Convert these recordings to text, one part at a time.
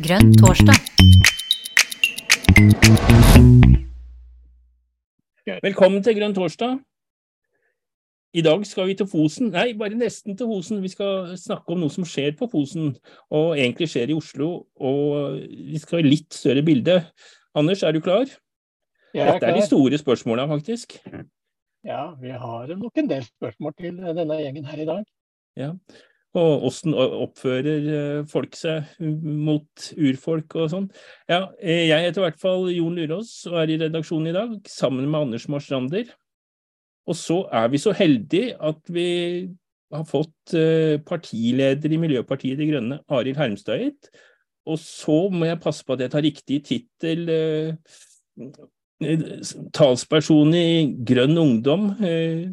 Grønn torsdag. Velkommen til Grønn torsdag. I dag skal vi til Fosen. Nei, bare nesten til Fosen. Vi skal snakke om noe som skjer på Fosen, og egentlig skjer i Oslo. Og vi skal ha litt større bilde. Anders, er du klar? Jeg er Dette er de store spørsmåla, faktisk. Ja, vi har nok en del spørsmål til denne gjengen her i dag. Ja. Og åssen oppfører eh, folk seg mot urfolk og sånn. Ja, eh, jeg heter i hvert fall Jon Lurås og er i redaksjonen i dag, sammen med Anders Marstrander. Og så er vi så heldige at vi har fått eh, partileder i Miljøpartiet De Grønne, Arild Hermstad. Og så må jeg passe på at jeg tar riktig tittel. eh, Talsperson i Grønn Ungdom. eh,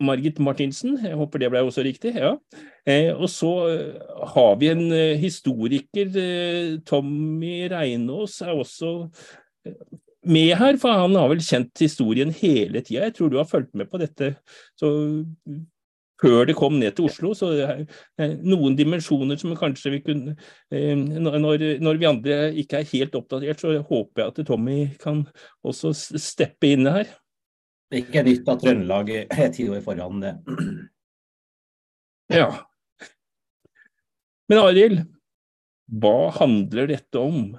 Margit Martinsen, jeg håper det ble også riktig. ja. Eh, og så eh, har vi en eh, historiker, Tommy Reinås er også med her, for han har vel kjent historien hele tida. Jeg tror du har fulgt med på dette så, før det kom ned til Oslo. Så det er noen dimensjoner som kanskje vi kunne når, når vi andre ikke er helt oppdatert, så håper jeg at Tommy kan også steppe inn her. Det er ikke nytt at Trøndelag er ti år foran det. Ja. Men Arild, hva handler dette om?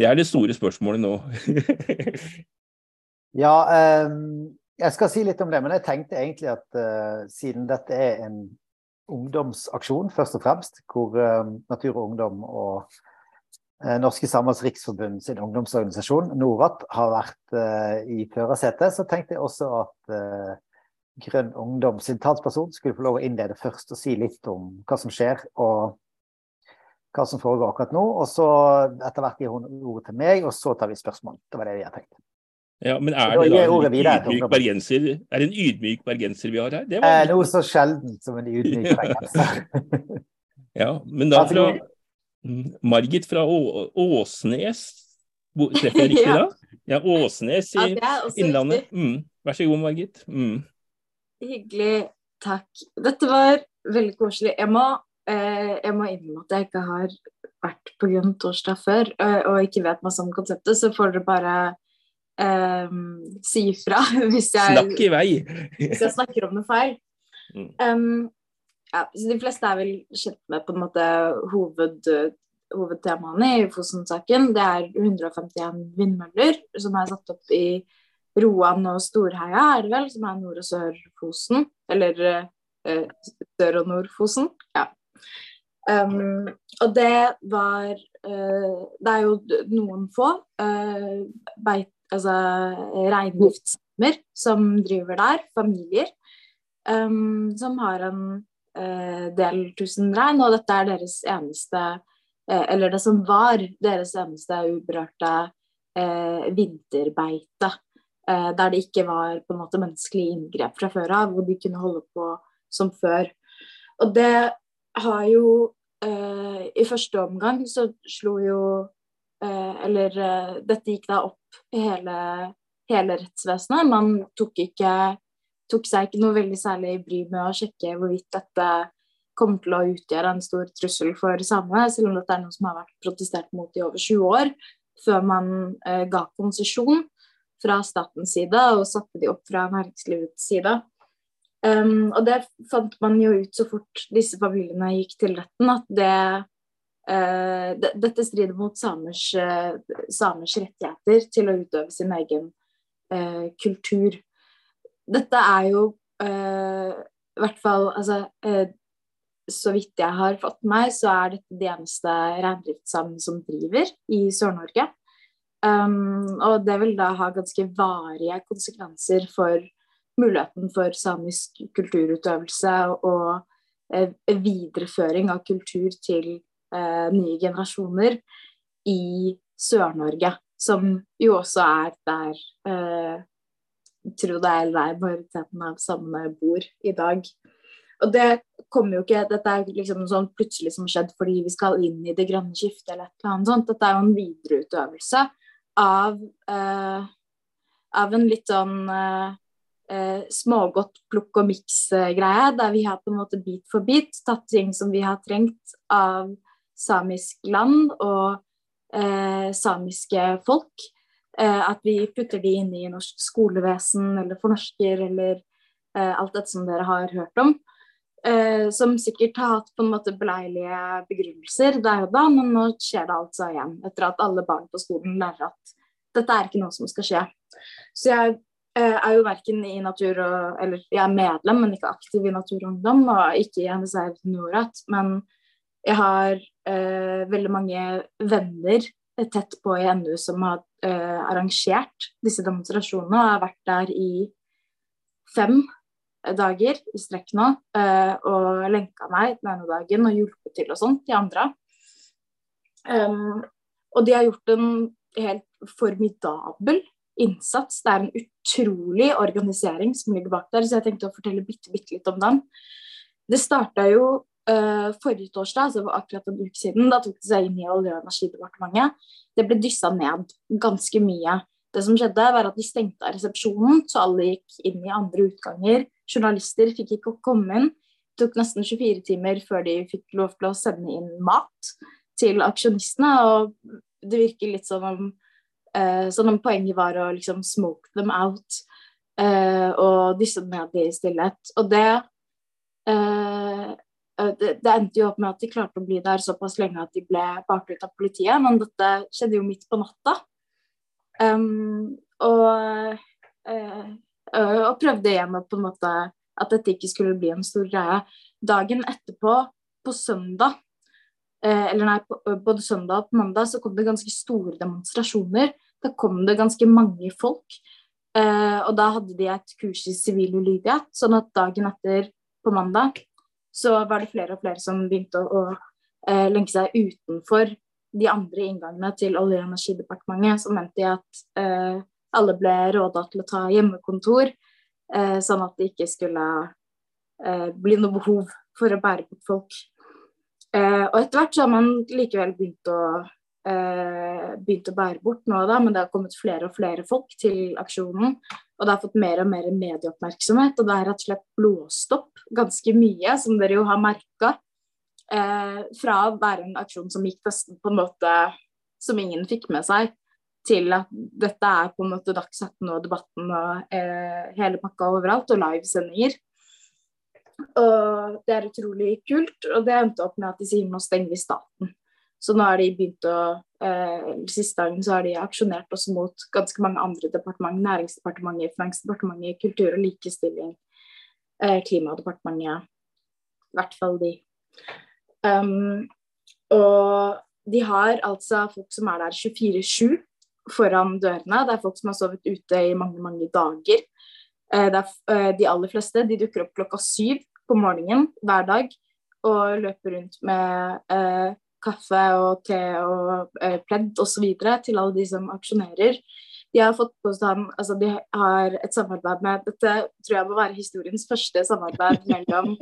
Det er det store spørsmålet nå. Ja, um, jeg skal si litt om det, men jeg tenkte egentlig at uh, siden dette er en ungdomsaksjon, først og fremst, hvor eh, Natur og Ungdom og eh, Norske Samers Riksforbund sin ungdomsorganisasjon, Norat, har vært eh, i førersetet, så tenkte jeg også at eh, Grønn Ungdom sin talsperson skulle få lov å innlede først og si litt om hva som skjer, og hva som foregår akkurat nå. Og så etter hvert gir hun ordet til meg, og så tar vi spørsmål. Det var det vi hadde tenkt. Ja, men er det da jeg en ydmyk bergenser, er det en ydmyk bergenser vi har her? Det Eh, noe så sjeldent som en ydmyk bergenser. Ja, men da fra. Mm, Margit fra Å Åsnes, treffer jeg riktig Ja. da? Ja, Åsnes i Ja, Innlandet. Mm. Vær så god, Margit. Mm. Hyggelig. Takk. Dette var veldig koselig. Jeg må, eh, jeg må innrømme at jeg ikke har vært på Grønn torsdag før, eh, og ikke vet masse om konseptet, så får dere bare eh, si ifra hvis jeg, Snakk i vei! hvis jeg snakker om noe feil. Mm. Um, ja, så de fleste er vel kjent med på en måte hoved, hovedtemaene i Fosen-saken. Det er 151 vindmøller som er satt opp i Roan og Storheia, er det vel, som er Nord- og Sør-Fosen. Eller eh, Sør- og Nord-Fosen. Ja. Um, og det var uh, Det er jo noen få uh, beit, altså, reindriftssamer som driver der, familier, um, som har en del tusen rein, og dette er deres eneste eh, Eller det som var deres eneste uberørte eh, vinterbeite. eh, der det ikke var på en måte menneskelige inngrep fra før av, hvor de kunne holde på som før. Og det har jo eh, I første omgang så slo jo eh, Eller eh, dette gikk da opp hele, hele rettsvesenet. Man tok, ikke, tok seg ikke noe veldig særlig bry med å sjekke hvorvidt dette kommer til å utgjøre en stor trussel for samene, selv om dette er noe som har vært protestert mot i over 20 år, før man eh, ga konsesjon fra statens side og satte de opp fra næringslivets side. Um, og det fant man jo ut så fort disse familiene gikk til retten, at det, Uh, det dette strider mot samers, uh, samers rettigheter til å utøve sin egen uh, kultur. Dette er jo uh, i hvert fall altså, uh, Så vidt jeg har fått med meg, så er dette det eneste reindriftssamen som driver i Sør-Norge. Um, og det vil da ha ganske varige konsekvenser for muligheten for samisk kulturutøvelse og uh, videreføring av kultur til nye generasjoner i Sør-Norge, som jo også er der tro det er ei, majoriteten av samene bor i dag. Og det kommer jo ikke, Dette er liksom noe sånn plutselig som skjedd fordi vi skal inn i det grønne skiftet eller et eller annet sånt. Dette er jo en videreutøvelse av, eh, av en litt sånn eh, eh, smågodt plukk og miks-greie, der vi har på en måte bit for bit tatt ting som vi har trengt av samisk land og eh, samiske folk. Eh, at vi putter de inn i norsk skolevesen eller fornorsker eller eh, alt dette som dere har hørt om. Eh, som sikkert har hatt på en måte beleilige begrunnelser der og da, men nå skjer det altså igjen. Etter at alle barn på skolen lærer at dette er ikke noe som skal skje. Så jeg er jo verken i Natur og Eller jeg er medlem, men ikke aktiv i Natur og Ungdom, og ikke i NSR Norat. Men jeg har eh, veldig mange venner tett på i NU som har eh, arrangert disse demonstrasjonene, og har vært der i fem dager i strekk nå. Eh, og lenka meg den ene dagen og hjulpet til og sånt de andre. Um, og de har gjort en helt formidabel innsats. Det er en utrolig organisering som ligger bak der, så jeg tenkte å fortelle bitte, bitte litt om den. Det starta jo uh, forrige torsdag, altså akkurat en uke siden. Da tok det seg inn i Olje- og energidepartementet. Det ble dyssa ned ganske mye. Det som skjedde, var at de stengte av resepsjonen, så alle gikk inn i andre utganger. Journalister fikk ikke komme inn. Det tok nesten 24 timer før de fikk lov til å sende inn mat til aksjonistene. og det virker litt som om, uh, som om poenget var å liksom smoke them out uh, og dysse ned i stillhet. Og det, det, det endte jo opp med at de klarte å bli der såpass lenge at de ble bart ut av politiet, men dette skjedde jo midt på natta. Um, og, uh, og prøvde igjen på en måte at dette ikke skulle bli en stor greie. Dagen etterpå, på søndag, uh, eller nei, på, både søndag og på mandag så kom det ganske store demonstrasjoner. Da kom det ganske mange folk. Uh, og da hadde de et kurs i sivil ulydighet, sånn at dagen etter, på mandag, så var det flere og flere som begynte å, å lenke seg utenfor de andre inngangene til Olje- og energidepartementet. Så mente de at eh, alle ble råda til å ta hjemmekontor, eh, sånn at det ikke skulle eh, bli noe behov for å bære bort folk. Eh, og etter hvert så har man likevel begynt å, eh, begynt å bære bort noe da, men det har kommet flere og flere folk til aksjonen. Og det har fått mer og mer medieoppmerksomhet, og det har rett og slett blåst opp ganske mye, som dere jo har merka. Eh, fra å være en aksjon som gikk nesten på en måte som ingen fikk med seg, til at dette er på en måte Dagsnytt og Debatten og eh, hele pakka overalt, og livesendinger. Og det er utrolig kult. Og det endte opp med at de sier nå stenger vi staten. Så nå har de begynt å eh, Siste dagen så har de aksjonert også mot ganske mange andre departement. Næringsdepartementet, Finansdepartementet, Kultur og likestilling, eh, Klimadepartementet. I hvert fall de. Um, og de har altså folk som er der 24-7 foran dørene. Det er folk som har sovet ute i mange, mange dager. Eh, er, eh, de aller fleste de dukker opp klokka syv på morgenen hver dag og løper rundt med eh, kaffe og te og eh, pledd osv. til alle de som aksjonerer. De har fått på stand, altså de har et samarbeid med Dette tror jeg må være historiens første samarbeid mellom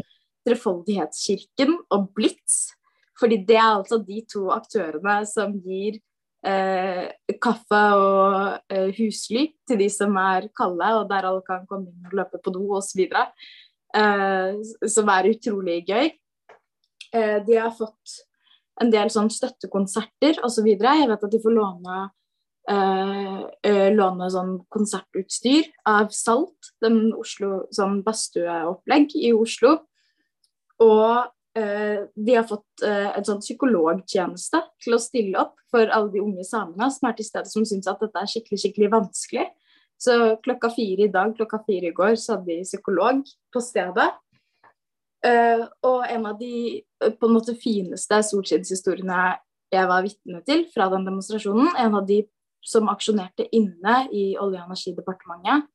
Trefoldighetskirken og Blitz. Fordi det er altså de to aktørene som gir eh, kaffe og eh, husly til de som er kalde, og der alle kan komme inn og løpe på do osv. Eh, som er utrolig gøy. Eh, de har fått en del sånn støttekonserter osv. Så Jeg vet at de får låne, eh, eh, låne sånn konsertutstyr av Salt, den Oslo, sånn badstueopplegg i Oslo. Og Eh, de har fått eh, en sånn psykologtjeneste til å stille opp for alle de unge samene som er til stede, som syns at dette er skikkelig skikkelig vanskelig. Så klokka fire i dag, klokka fire i går, så hadde de psykolog på stedet. Uh, og en av de på en måte fineste solskinnshistoriene jeg var vitne til fra den demonstrasjonen, en av de som aksjonerte inne i Olje- og energidepartementet,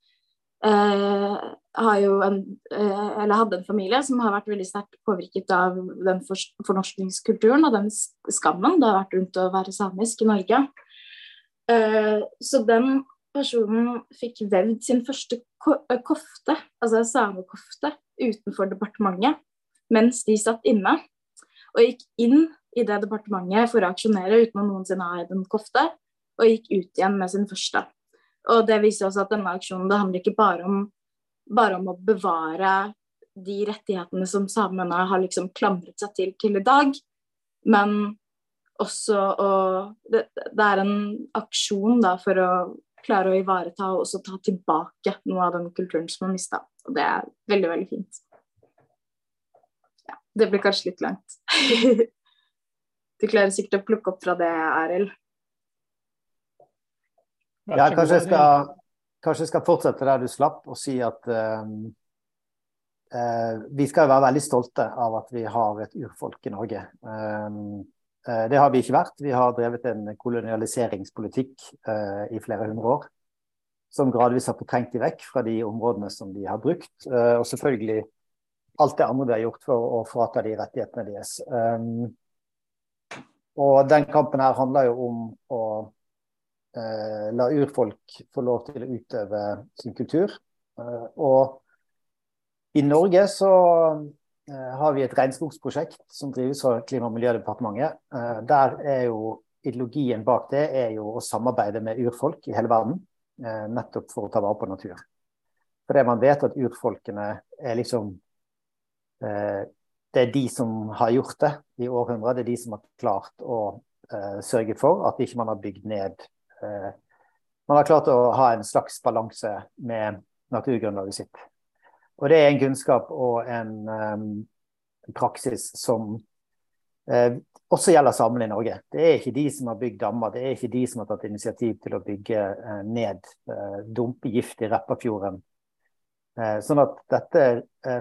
Uh, en, uh, hadde en familie som har vært veldig sterkt påvirket av den for, fornorskningskulturen og den skammen det har vært rundt å være samisk i Norge. Så den personen fikk vevd sin første ko kofte, altså samekofte, utenfor departementet mens de satt inne. Og gikk inn i det departementet for å aksjonere uten å noensinne ha eid en kofte, og gikk ut igjen med sin første. Og det viser også at denne aksjonen det handler ikke bare om bare om å bevare de rettighetene som samene har liksom klamret seg til til i dag, men også å det, det, er en aksjon da for å klare å ivareta og også ta tilbake noe av den kulturen som er mista. Og det er veldig, veldig fint. Ja, det blir kanskje litt langt. du klarer sikkert å plukke opp fra det, Arild. Ja, kanskje jeg, skal, kanskje jeg skal fortsette der du slapp, og si at um, uh, vi skal være veldig stolte av at vi har et urfolk i Norge. Um, uh, det har vi ikke vært. Vi har drevet en kolonialiseringspolitikk uh, i flere hundre år. Som gradvis har fortrengt de vekk fra de områdene som de har brukt. og selvfølgelig alt det andre vi har gjort for å frata de rettighetene deres. Um, og den kampen her handler jo om å eh, la urfolk få lov til å utøve sin kultur. Eh, og i Norge så eh, har vi et regnskogsprosjekt som drives av Klima- og miljødepartementet. Eh, der er jo ideologien bak det er jo å samarbeide med urfolk i hele verden. Eh, nettopp for å ta vare på natur. Fordi man vet at urfolkene er liksom eh, det er de som har gjort det i århundrer. Det er de som har klart å uh, sørge for at ikke man har bygd ned Eh, man har klart å ha en slags balanse med naturgrunnlaget sitt. Og det er en kunnskap og en um, praksis som også gjelder samene i Norge. Det er ikke de som har bygd dammer, det er ikke de som har tatt initiativ til å bygge uh, ned, uh, dumpe gift i Repparfjorden. Sånn at dette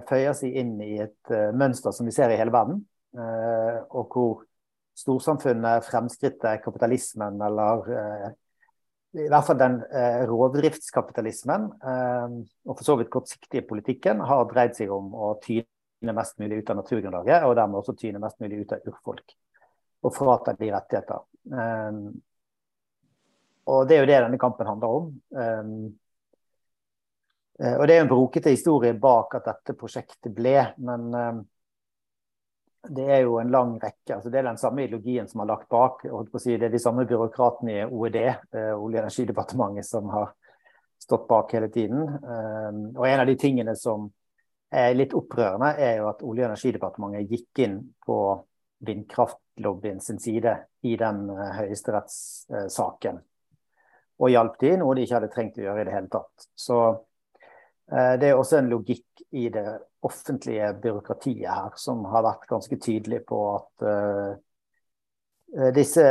føyer seg inn i et mønster som vi ser i hele verden, og hvor storsamfunnet, fremskrittet, kapitalismen eller i hvert fall den eh, rovdriftskapitalismen eh, og for så vidt kortsiktige politikken har dreid seg om å tyne mest mulig ut av naturgrunnlaget, og dermed også tyne mest mulig ut av urfolk. Og frata de rettigheter. Um, og det er jo det denne kampen handler om. Um, og det er en brokete historie bak at dette prosjektet ble, men um, det er jo en lang rekke. altså Det er den samme ideologien som har lagt bak. Si, det er de samme byråkratene i OED, uh, Olje- og energidepartementet, som har stått bak hele tiden. Og en av de tingene som er litt opprørende, er jo at Olje- og energidepartementet gikk inn på vindkraftlobbyen sin side i den uh, høyesterettssaken. Og hjalp de, noe de ikke hadde trengt å gjøre i det hele tatt. Så uh, det er også en logikk i det offentlige byråkratiet her, som har vært ganske tydelig på at uh, disse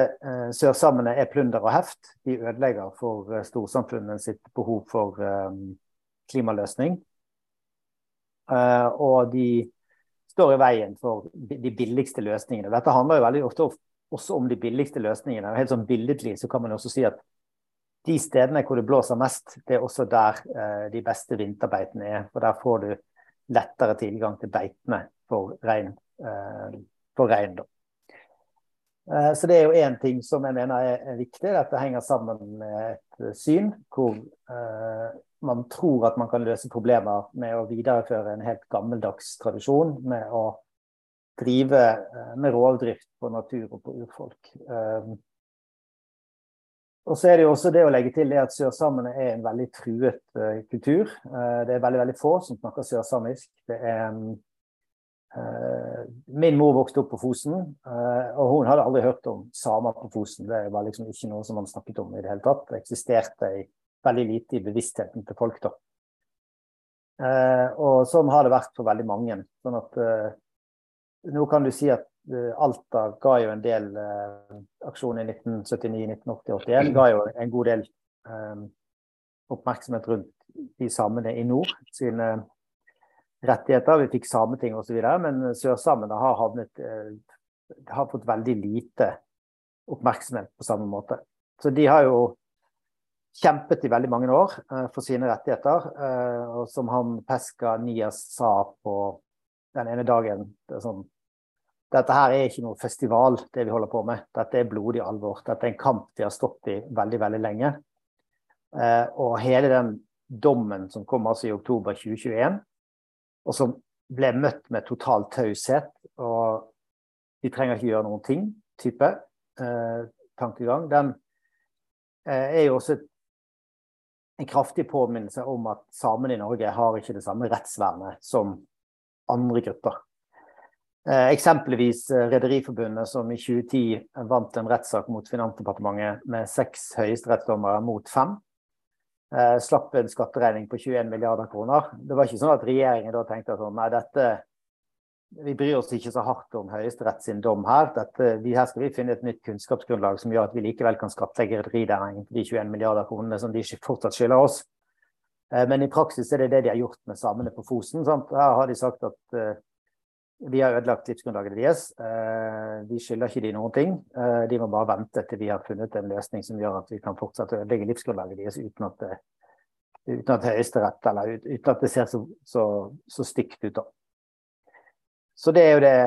sørsamene er plunder og heft. De ødelegger for storsamfunnet sitt behov for klimaløsning. og de står i veien for de billigste løsningene. Dette handler jo veldig ofte også om de billigste løsningene. Helt sånn Billedlig så kan man også si at de stedene hvor det blåser mest, det er også der de beste vinterbeitene er. For der får du lettere tilgang til beitene for rein. Eh, for eh, så det er jo én ting som jeg mener er viktig. Dette henger sammen med et syn hvor eh, man tror at man kan løse problemer med å videreføre en helt gammeldags tradisjon med å drive med rovdrift på natur og på urfolk. Og så er det jo også det å legge til det at sørsamene er en veldig truet uh, kultur. Uh, det er veldig veldig få som snakker sørsamisk. Det er Min mor vokste opp på Fosen, og hun hadde aldri hørt om samer på Fosen. Det var liksom ikke noe som man snakket om i det hele tatt. Det eksisterte i, veldig lite i bevisstheten til folk da. og sånn har det vært for veldig mange. Sånn at nå kan du si at Eh, Alta ga jo en del eh, aksjoner i 1979, 1980, 81 ga jo en god del eh, oppmerksomhet rundt de samene i nord sine rettigheter. Vi fikk sameting osv. Men sørsamene har, havnet, eh, har fått veldig lite oppmerksomhet på samme måte. Så de har jo kjempet i veldig mange år eh, for sine rettigheter. Eh, og som han Peska Nias sa på den ene dagen sånn dette her er ikke noe festival, det vi holder på med. Dette er blodig alvor. Dette er en kamp vi har stått i veldig, veldig lenge. Eh, og hele den dommen som kom altså i oktober 2021, og som ble møtt med total taushet og vi trenger ikke gjøre noen ting, type eh, tankegang, den eh, er jo også et en kraftig påminnelse om at samene i Norge har ikke det samme rettsvernet som andre grupper. Eh, eksempelvis eh, Rederiforbundet, som i 2010 vant en rettssak mot Finansdepartementet med seks høyesterettsdommere mot fem. Eh, slapp en skatteregning på 21 milliarder kroner. Det var ikke sånn at regjeringen da tenkte at nei, dette vi bryr oss ikke så hardt om Høyesterett sin dom her. Dette, vi, her skal vi finne et nytt kunnskapsgrunnlag som gjør at vi likevel kan skattlegge rederinæringen for de 21 milliarder kronene som de fortsatt skylder oss. Eh, men i praksis er det det de har gjort med samene på Fosen. Sant? Her har de sagt at uh, vi har ødelagt livsgrunnlaget deres. Uh, vi skylder ikke de noen ting. De må bare vente til vi har funnet en løsning som gjør at vi kan fortsette å ødelegge livsgrunnlaget deres uten at, det, uten at Høyesterett eller uten at det ser så, så, så stygt ut. da. Så det er jo det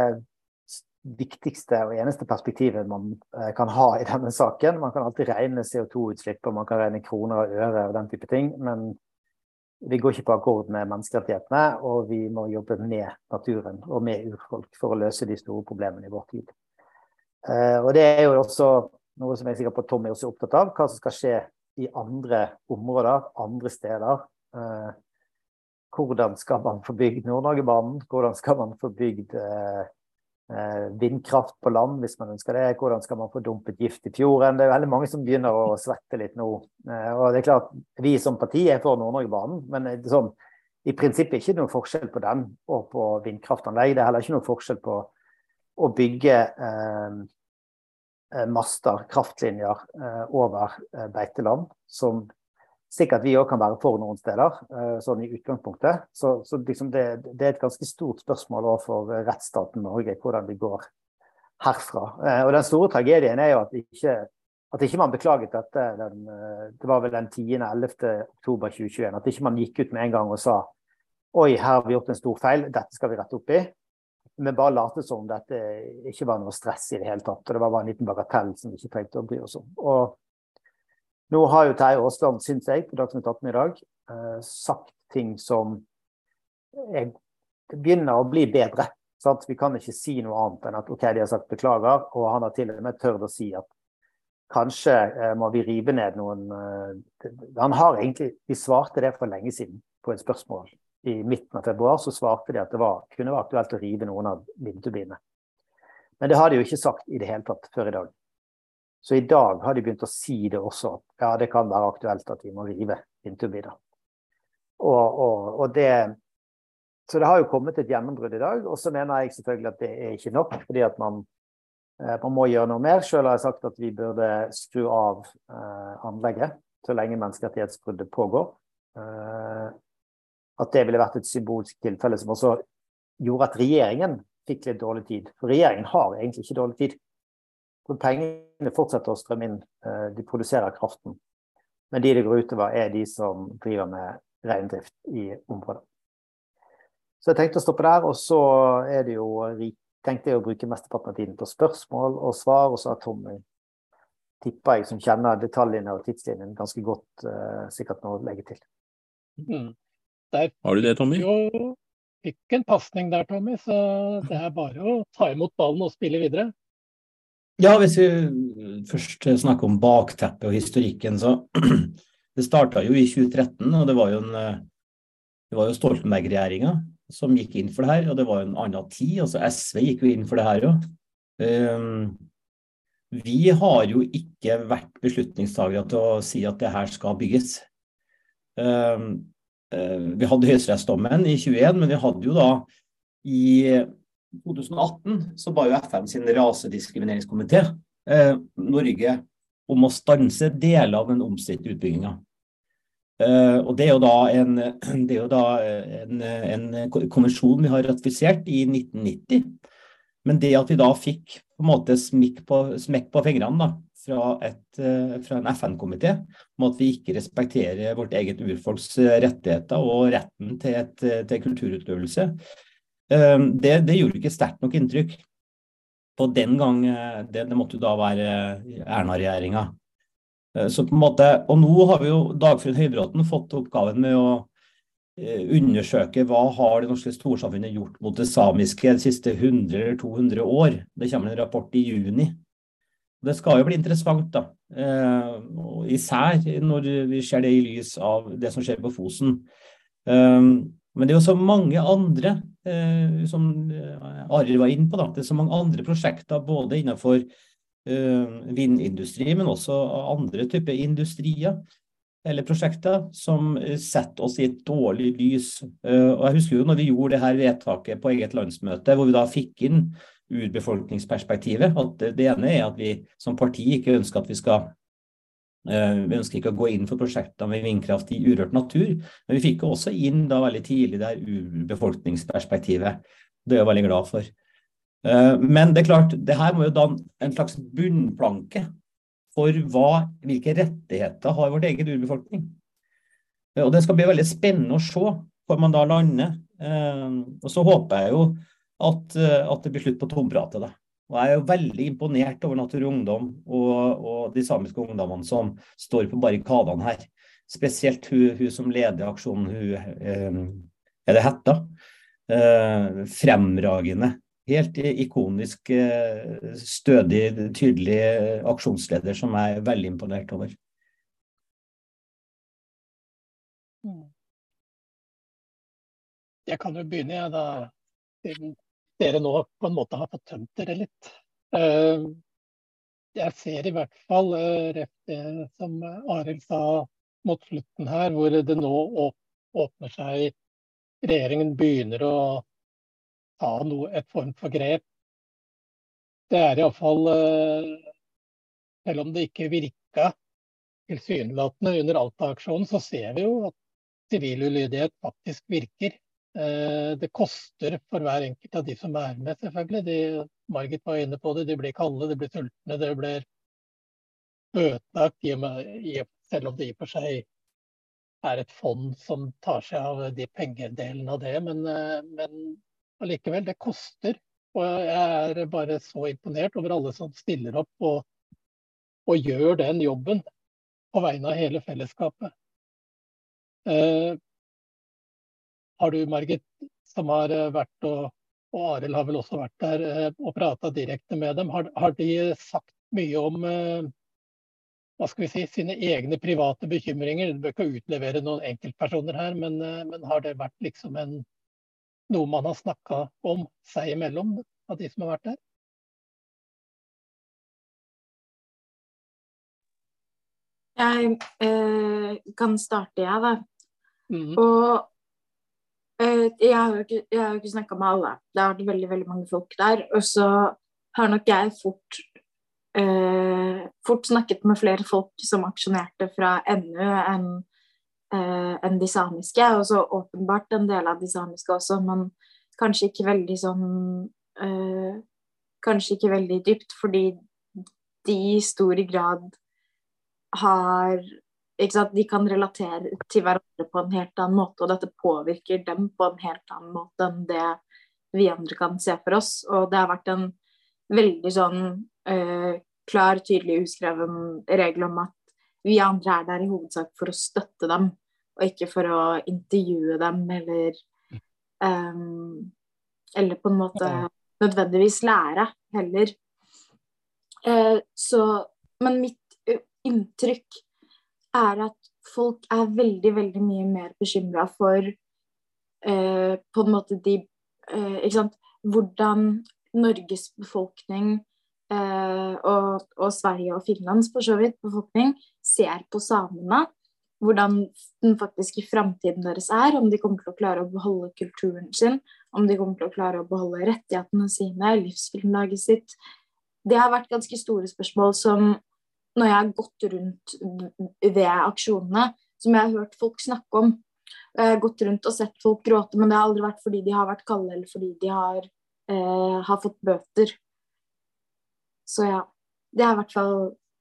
viktigste og eneste perspektivet man eh, kan ha i denne saken. Man kan alltid regne CO2-utslipp og man kan regne kroner og øre og den type ting, men vi går ikke på akkord med menneskerettighetene, og vi må jobbe med naturen og med urfolk for å løse de store problemene i vår tid. Eh, og det er jo også noe som jeg er sikker på Tommy også er opptatt av, hva som skal skje i andre områder, andre steder. Eh, hvordan skal man få bygd Nord-Norgebanen? Hvordan skal man få bygd eh, eh, vindkraft på land hvis man ønsker det? Hvordan skal man få dumpet gift i fjorden? Det er veldig mange som begynner å svette litt nå. Eh, og det er klart, Vi som parti er for Nord-Norgebanen, men sånn, i prinsippet ikke noe forskjell på den og på vindkraftanlegg. Det er heller ikke noe forskjell på å bygge eh, eh master, kraftlinjer, eh, over beiteland, som Sikkert vi òg kan være for noen steder, eh, sånn i utgangspunktet. Så, så liksom det, det, er et ganske stort spørsmål for rettsstaten Norge, hvordan vi går herfra. Eh, og den store tragedien er jo at ikke, at ikke man beklaget dette den, eh, det var vel den 10.-11. oktober 2021. At ikke man gikk ut med en gang og sa oi, her har vi gjort en stor feil, dette skal vi rette opp i. Men bare late som dette ikke var noe stress i det hele tatt. Og det var bare en liten bagatell som vi ikke trengte å bry oss om. Og nå har jo Terje Aasland, syns jeg, på Dagsnytt 18 i dag, eh, sagt ting som jeg, begynner å bli bedre. Sant? Vi kan ikke si noe annet enn at OK, de har sagt beklager, og han har til og med tørt å si at kanskje eh, må vi rive ned noen eh, Han har egentlig De svarte det for lenge siden på et spørsmål. I midten av februar så svarte de at det var, kunne være aktuelt å rive noen av vindturbinene. Men det har de jo ikke sagt i det hele tatt før i dag. Så i dag har de begynt å si det også, at ja, det kan være aktuelt at vi må rive vindturbiner. Og, og, og det, så det har jo kommet et gjennombrudd i dag. Og så mener jeg selvfølgelig at det er ikke nok, fordi at man, eh, man må gjøre noe mer. Selv har jeg sagt at vi burde skru av eh, anlegget så lenge menneskerettighetsbruddet pågår. Eh, at det ville vært et symbolsk tilfelle som også gjorde at regjeringen fikk litt dårlig tid. For regjeringen har egentlig ikke dårlig tid. For pengene fortsetter å strømme inn. Eh, de produserer kraften. Men de det går utover, er de som driver med reindrift i området. Så jeg tenkte å stoppe der. Og så er det jo tenkte jeg å bruke mesteparten av tiden på spørsmål og svar. Og så har Tommy, tipper jeg, som kjenner detaljene og tidslinjen ganske godt, uh, sikkert noe å legge til. Mm. Der, har du det, Tommy? Jo, fikk en pasning der, Tommy. Så det er bare å ta imot ballen og spille videre. Ja, hvis vi først snakker om bakteppet og historikken, så Det starta jo i 2013, og det var jo, en, det var jo Stoltenberg-regjeringa som gikk inn for det her, og det var jo en annen tid. altså SV gikk jo inn for det her òg. Um, vi har jo ikke vært beslutningstagere til å si at det her skal bygges. Um, uh, vi hadde høyesterettsdommen i 21, men vi hadde jo da i 2018 så ba jo FN sin rasediskrimineringskomité eh, Norge om å stanse deler av den omstridte utbygginga. Eh, og det er jo da, en, jo da en, en, konvensjon vi har ratifisert i 1990. Men det at vi da fikk på en måte smekk på, smekk på fingrene da, fra, et, eh, fra en FN-komité om at vi ikke respekterer vårt eget urfolks rettigheter og retten til, et, til kulturutøvelse, det, det gjorde ikke sterkt nok inntrykk. På den gang eh, Det, det måtte jo da være eh, Erna-regjeringa. Eh, så på en måte, Og nå har vi jo Dagfrid Høybråten fått oppgaven med å undersøke hva har det norske storsamfunnet gjort mot det samiske de siste 100 eller 200 år. Det kommer en rapport i juni. Det skal jo bli interessant, da. Især når vi ser det i lys av det som skjer på Fosen. Eh, men det er jo så mange andre, eh, som Arild var inne på, da. det er så mange andre prosjekter både innenfor vindindustri, men også andre typer industrier eller prosjekter som setter oss i et dårlig lys. Og jeg husker jo når vi gjorde det her vedtaket på eget landsmøte, hvor vi da fikk inn urbefolkningsperspektivet. At det ene er at vi som parti ikke ønsker at vi skal eh, vi ønsker ikke å gå inn for prosjekter med vindkraft i urørt natur, men vi fikk også inn da veldig tidlig det urbefolkningsperspektivet. Det er jeg veldig glad for. Eh, men det er klart, det her må jo danne en slags bunnplanke for hva, hvilke rettigheter har vårt eget urbefolkning. Eh, og Det skal bli veldig spennende å se hvor man da lander. Og så håper jeg jo at, eh, at det blir slutt på tompratet. Og Jeg er jo veldig imponert over Natur og Ungdom og, og, de samiske ungdommene som står på barrikadene her. Spesielt hun, hun som leder aksjonen, hun eh, er det Hetta. Eh, fremragende. Helt ikonisk, eh, stødig, tydelig aksjonsleder som jeg er veldig imponert over. Mm. Jeg kan jo begynne, jeg, da dere nå på en måte har fått tømt dere litt. Eh, jeg ser i hvert fall eh, rett det som Arild sa mot slutten her, hvor det nå åpner seg Regjeringen begynner å ta noe, et form for grep. Det er iallfall eh, Selv om det ikke virka tilsynelatende under Alta-aksjonen, så ser vi jo at sivil ulydighet faktisk virker. Eh, det koster for hver enkelt av de som er med, selvfølgelig. De, Margit var inne på det. De blir kalde, de blir sultne, det blir ødelagt. selv om det i og for seg er et fond som tar seg av de pengedelen av det. Men, eh, men allikevel, det koster. Og jeg er bare så imponert over alle som stiller opp og, og gjør den jobben på vegne av hele fellesskapet. Har du, Margit, som har eh, vært og, og Arild har vel også vært der eh, og prata direkte med dem. Har, har, de sagt mye om eh, hva skal vi si, sine egne private bekymringer? Du bør ikke utlevere noen enkeltpersoner her, men, men har det vært liksom en, noe man har snakka om seg imellom, av de som har vært der? Jeg eh, kan starte, jeg, da. Mm. Og jeg har jo ikke, jeg ikke snakka med alle. Det har vært veldig veldig mange folk der. Og så har nok jeg fort, eh, fort snakket med flere folk som aksjonerte fra NU enn eh, en de samiske. Og så åpenbart en del av de samiske også, men kanskje ikke veldig sånn eh, Kanskje ikke veldig dypt, fordi de i stor grad har de kan relatere til hverandre på en helt annen måte, og dette påvirker dem på en helt annen måte enn det vi andre kan se for oss. Og det har vært en veldig sånn uh, klar, tydelig uskreven regel om at vi andre er der i hovedsak for å støtte dem, og ikke for å intervjue dem eller um, Eller på en måte nødvendigvis lære heller. Uh, så Men mitt inntrykk er at folk er veldig, veldig mye mer bekymra for eh, på en måte de eh, Ikke sant. Hvordan Norges befolkning eh, og, og, Sverige og Finlands for så vidt befolkning ser på samene. Hvordan den faktiske framtiden deres er, om de kommer til å klare å beholde kulturen sin, om de kommer til å klare å beholde rettighetene sine, livsgrunnlaget sitt. Det har vært ganske store spørsmål som når jeg har gått rundt ved aksjonene, som jeg har hørt folk snakke om. Jeg har gått rundt og sett folk gråte, men det har aldri vært fordi de har vært kalde eller fordi de har, eh, har fått bøter. Så ja. Det er i hvert fall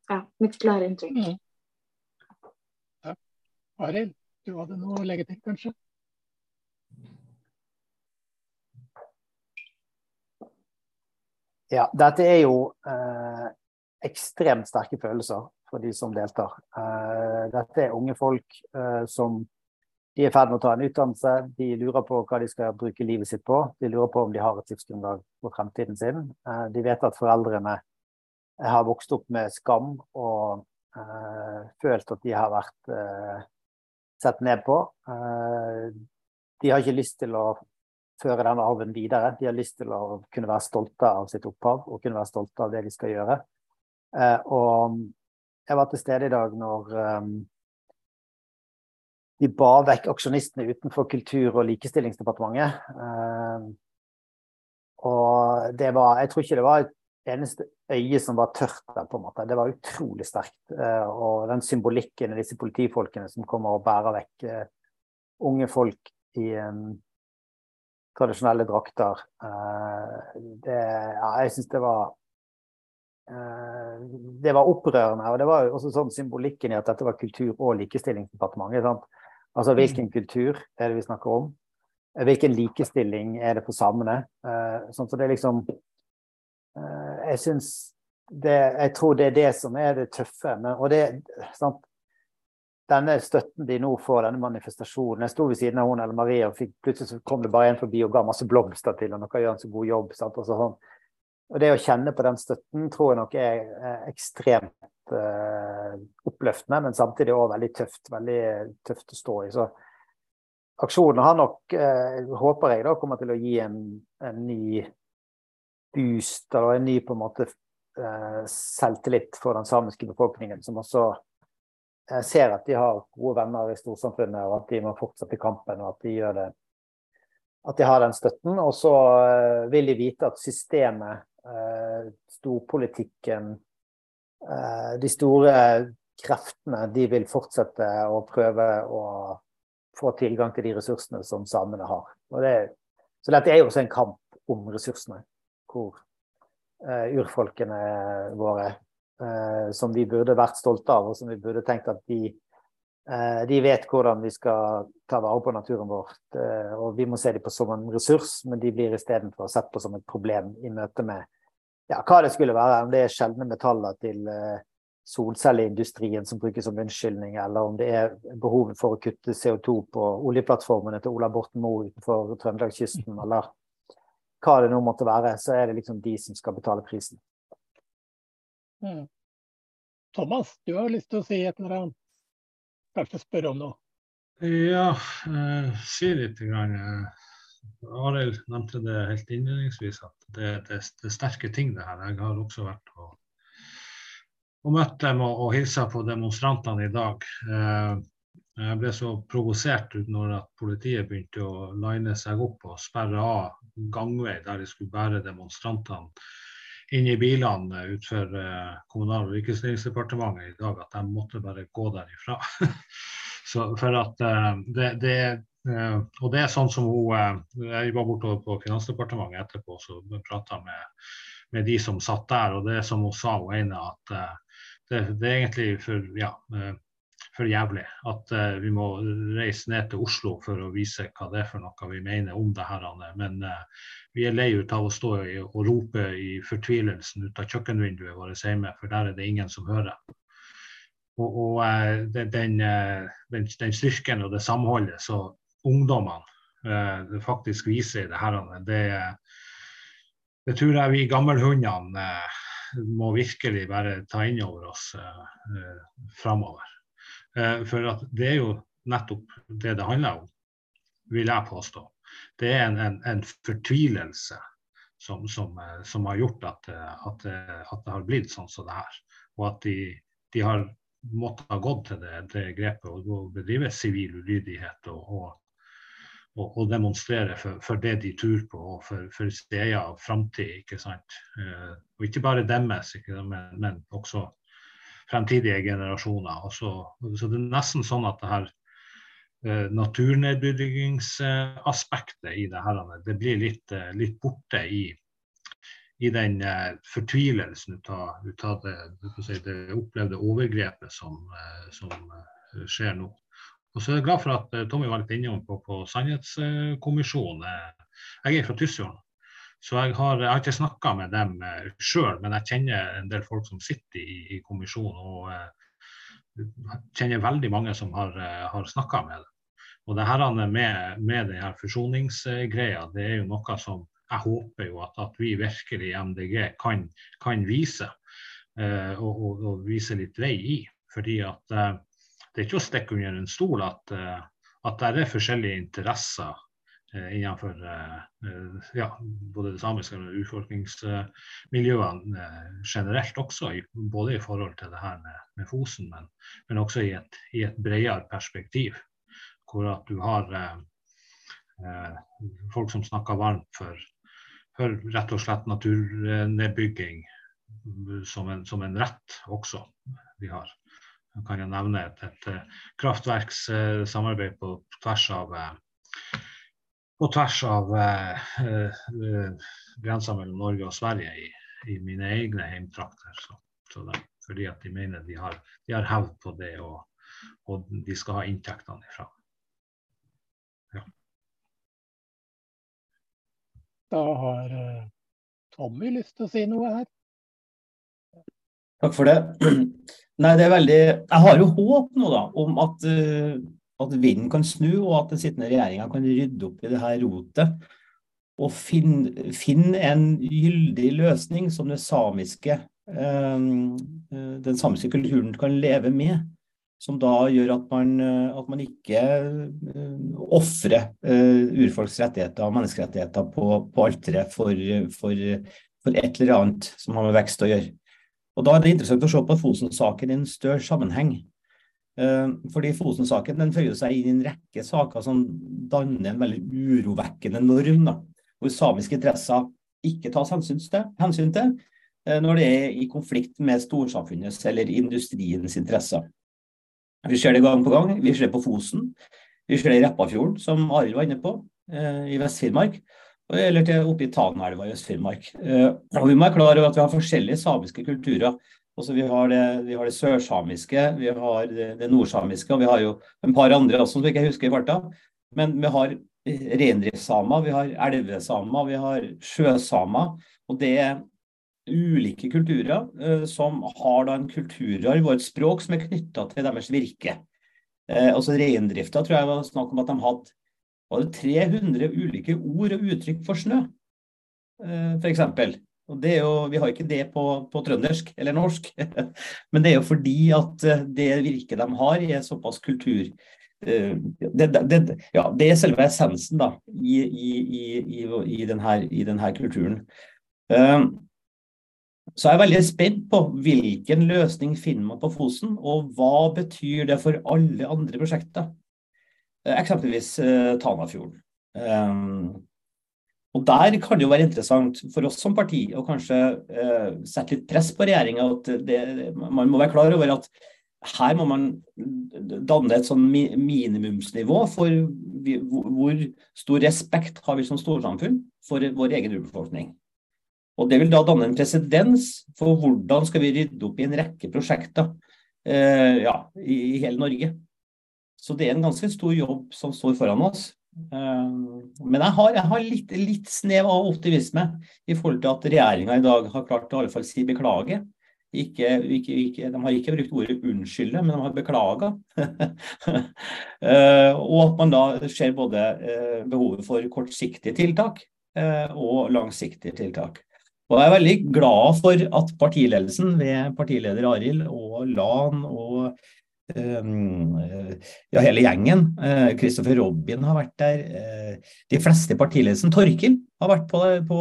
ja, mitt klare inntrykk. Mm. Ja. Arild, du hadde noe å legge til, kanskje? Ja, dette er jo eh, ekstremt sterke følelser for de som deltar. Eh, dette er unge folk eh, som de er i ferd med å ta en utdannelse. De lurer på hva de skal bruke livet sitt på. De lurer på om de har et livsgrunnlag for fremtiden sin. Eh, de vet at foreldrene har vokst opp med skam og følt at de har vært sett ned på. De har ikke lyst til å føre denne arven videre. De har lyst til å kunne være stolte av sitt opphav og kunne være stolte av det de skal gjøre. Og jeg var til stede i dag når um, de ba vekk aksjonistene utenfor Kultur- og likestillingsdepartementet. Uh, og det var Jeg tror ikke det var et eneste øye som var tørt der, på en måte. Det var utrolig sterkt. Uh, og den symbolikken av disse politifolkene som kommer og bærer vekk unge folk i um, tradisjonelle drakter. det, ja, jeg syns det var det var opprørende. Og det var jo også sånn symbolikken i at dette var Kultur- og likestillingsdepartementet. Sant? Altså hvilken mm. kultur er det vi snakker om? Hvilken likestilling er det for samene? sånn, så det er liksom Jeg syns det, Jeg tror det er det som er det tøffe. Men, og det, sant? Denne støtten de nå får, denne manifestasjonen Jeg sto ved siden av hun eller Marie, og fikk, plutselig kom det bare en forbi og ga masse blomster til henne. Og dere gjør en så god jobb. Sant? Og, så, sånn. Og det å kjenne på den støtten tror jeg nok er, er ekstremt eh, oppløftende, men samtidig òg veldig tøft. Veldig tøft å stå i. Så aksjonen har nok, eh, håper jeg, da kommer til å gi en, en ny boost, eller en ny på en måte eh, selvtillit for den samiske befolkningen, som også ser at de har gode venner i storsamfunnet, og at de må fortsette kampen, og at de gjør det at de har den støtten. Og så vil de vite at systemet, storpolitikken, Eh, de store kreftene de vil fortsette å prøve å få tilgang til de ressursene som samene har. Det, så dette er jo også en kamp om ressursene, hvor uh, urfolkene våre, som vi burde vært stolte av, og som vi burde tenkt at de, de vet hvordan vi skal ta vare på naturen vår. og vi må se dem på som en ressurs, men de blir istedenfor sett på som et problem i møte med ja, hva det skulle være. Om det er sjeldne metaller til eh, solcelleindustrien som brukes som unnskyldning, eller om det er behovet for å kutte CO2 på oljeplattformene til Ola Borten Moe utenfor Trøndelagskysten, eller hva det nå måtte være, så er det liksom de som skal betale prisen. Mm. Thomas, du har lyst til å si et eller annet? Kanskje spørre om nå? Ja, eh, si litt. Grann. Eh, Arild nevnte det helt innledningsvis, at det, er sterke ting, det her. Jeg har også vært og, og møtt dem og, og hilsa på demonstrantene i dag. Eh, jeg ble så provosert ut når at politiet begynte å line seg opp og sperre av gangvei der de skulle bære demonstrantene inn i bilene utenfor eh, Kommunal- og likestillingsdepartementet i dag, at de måtte bare gå derifra. så for at eh, det, det, Uh, og det er sånn som hun Jeg var borte på Finansdepartementet etterpå og prata med, med, de som satt der. Og det er som hun sa, hun ene, at uh, det, det, er egentlig for, ja, for jævlig at vi må reise ned til Oslo for å vise hva det er for noe vi mener om det her. Men vi er lei ut av å stå i, og rope i fortvilelsen ut av kjøkkenvinduet vårt hjemme, for der er det ingen som hører. Og, og den, den, den, styrken og det samholdet så ungdommene faktisk viser i det her. Det, det tror jeg vi gammelhundene må virkelig bare ta inn over oss eh, framover. Eh, for at det er jo nettopp det det handler om, vil jeg påstå. Det er en, en, en fortvilelse som, som, eh, som, har gjort at, at, at, det har blitt sånn som det her. Og at de, de har måttet ha gått til det, det grepet og bedrive sivil ulydighet og, og, å, demonstrere for, for, det de tror på, og for, for sin egen framtid. Ikke sant? Eh, og ikke bare deres, men, men, også fremtidige generasjoner. Så, så, det er nesten sånn at det her eh, naturnedbyggingsaspektet i det her, det blir litt, eh, litt borte i, i den eh, fortvilelsen ut av, det, si, det, opplevde overgrepet som, som skjer nå. Og så er jeg glad for at Tommy var litt innom på, på Sannhetskommisjonen. Jeg er fra Tysfjorden, så jeg har, jeg har ikke snakka med dem eh, sjøl, men jeg kjenner en del folk som sitter i, i kommisjonen. Og uh, kjenner veldig mange som har, uh, har snakka med dem. Og det her med, med denne forsoningsgreia, det er jo noe som jeg håper jo at, at vi virkelig i MDG kan, kan vise. uh, og, og, og, vise litt vei i. Fordi at det er ikke å stikke under en stol at, at det er forskjellige interesser innenfor eh, ja, både det samiske og urfolkningsmiljøene generelt også, både i forhold til det her med, med Fosen, men, men også i et, i et, bredere perspektiv. Hvor at du har folk som snakker varmt for, for rett og slett naturnedbygging som en, som en rett også vi har. Jeg kan jo nevne et, et kraftverkssamarbeid på tvers av på tvers av eh, eh, grensa mellom Norge og Sverige i, i mine egne heimtrakter. Så, så det, fordi at de mener de har, de har hevd på det, og, og, de skal ha inntektene ifra. Ja. Da har uh, Tommy lyst til å si noe her. Takk for det. Nei, det er veldig Jeg har jo håp nå, da, om at, uh, at vinden kan snu, og at den sittende regjeringa kan rydde opp i det her rotet. Og finne, finn en gyldig løsning som samiske, uh, den samiske kulturen kan leve med. Som da gjør at man, at man ikke uh, ofrer urfolks rettigheter og menneskerettigheter på, på alteret for, for, for et eller annet som har med vekst å gjøre. Og Da er det interessant å se på Fosen-saken i en større sammenheng. Eh, fordi Fosen-saken den føyer seg inn i en rekke saker som danner en veldig urovekkende norm, da, hvor samiske interesser ikke tas hensyn til, eh, når det er i konflikt med storsamfunnets eller industriens interesser. Vi ser det gang på gang. Vi ser det på Fosen. Vi ser det i Repparfjorden, som Arild var inne på, eh, i Vest-Finnmark eller til oppe i Tanaelva i Øst-Finnmark. Vi må være klar over at vi har forskjellige samiske kulturer. Også vi, har det, vi har det sørsamiske, vi har det, det, nordsamiske, og vi har jo en par andre også som ikke husker i farta. Men vi har reindriftssamer, vi har elvesamer, vi har sjøsamer. Og det er ulike kulturer eh, som har da en kulturarv og et språk som er knytta til deres virke. Eh, altså Reindrifta tror jeg var snakk om at de hadde var det 300 ulike ord og uttrykk for snø, eh, f.eks. Og det er jo, Vi har ikke det på, på trøndersk eller norsk, men det er jo fordi at eh, det virket de har, er såpass kultur. Eh, det, det, ja, det er selve essensen da, i, i, i, i, denne, denne kulturen. Så jeg er veldig spent på hvilken løsning finner man på Fosen, og hva betyr det for alle andre prosjekter. Eh, eksempelvis eh, Tanafjorden. Og Der kan det jo være interessant for oss som parti å kanskje uh, sette litt press på regjeringa. Man må være klar over at her må man danne et sånn minimumsnivå for vi, hvor stor respekt har vi som storsamfunn for vår egen urbefolkning. Og Det vil da danne en presedens for hvordan skal vi rydde opp i en rekke prosjekter uh, ja, i, i hele Norge. Så det er en ganske stor jobb som står foran oss. Eh, men jeg har, jeg har litt, litt, snev av optimisme i forhold til at regjeringa i dag har klart å i alle fall si beklage. Ikke, ikke, ikke, de har ikke brukt ordet unnskylde, men de har beklaga. Eh, og at man da ser både eh, behovet for kortsiktige tiltak og langsiktige tiltak. Og Jeg er veldig glad for at partiledelsen ved partileder Arild og LAN og ja, hele gjengen. Christopher eh, Robin har vært der. Eh, de fleste partiledelsen. Torkil har vært på, på,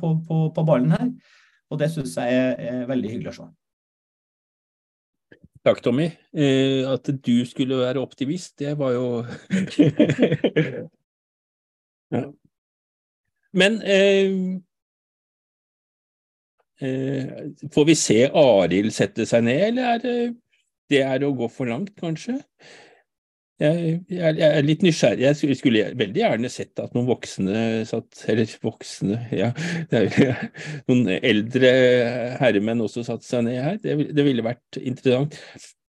på, på ballen her. Og det syns jeg er, veldig hyggelig å se. Takk, Tommy. Eh, at du skulle være optimist, det var jo ja. Men eh, eh, får vi se Arild sette seg ned, eller er det det er å gå for langt, kanskje. Jeg, jeg, jeg, er litt nysgjerrig. Jeg skulle veldig gjerne sett at noen voksne satt Eller voksne, ja. noen eldre herremenn også satte seg ned her. Det, det ville vært interessant.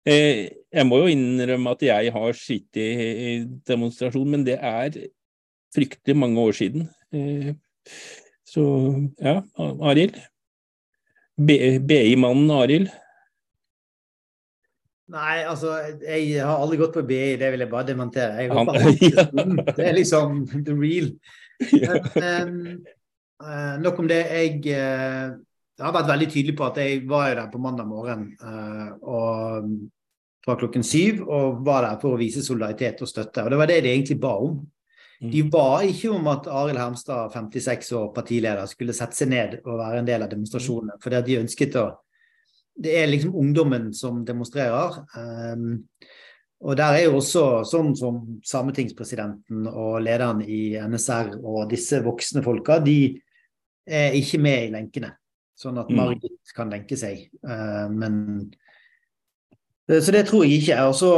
Eh, jeg må jo innrømme at jeg har sittet i demonstrasjon, men det er fryktelig mange år siden. Eh, så ja, Arild. BI-mannen Arild. Nei, altså, jeg har aldri gått på BI, det vil jeg bare demontere. Jeg går på Det er liksom the real. Men, um, uh, nok om det. Jeg, jeg har vært veldig tydelig på at jeg var jo der på mandag morgen uh, og, fra klokken syv og var der for å vise solidaritet og støtte. Og det var det de egentlig ba om. Mm. De ba ikke om at Arild Hermstad, 56 år, partileder, skulle sette seg ned og være en del av demonstrasjonene. Fordi de ønsket å Det er liksom ungdommen som demonstrerer. Um, og der er jo også sånn som sametingspresidenten og lederen i NSR og disse voksne folka, de er ikke med i lenkene. Sånn at mm. Margit kan lenke seg. Uh, men Eh, så det tror jeg ikke. Og så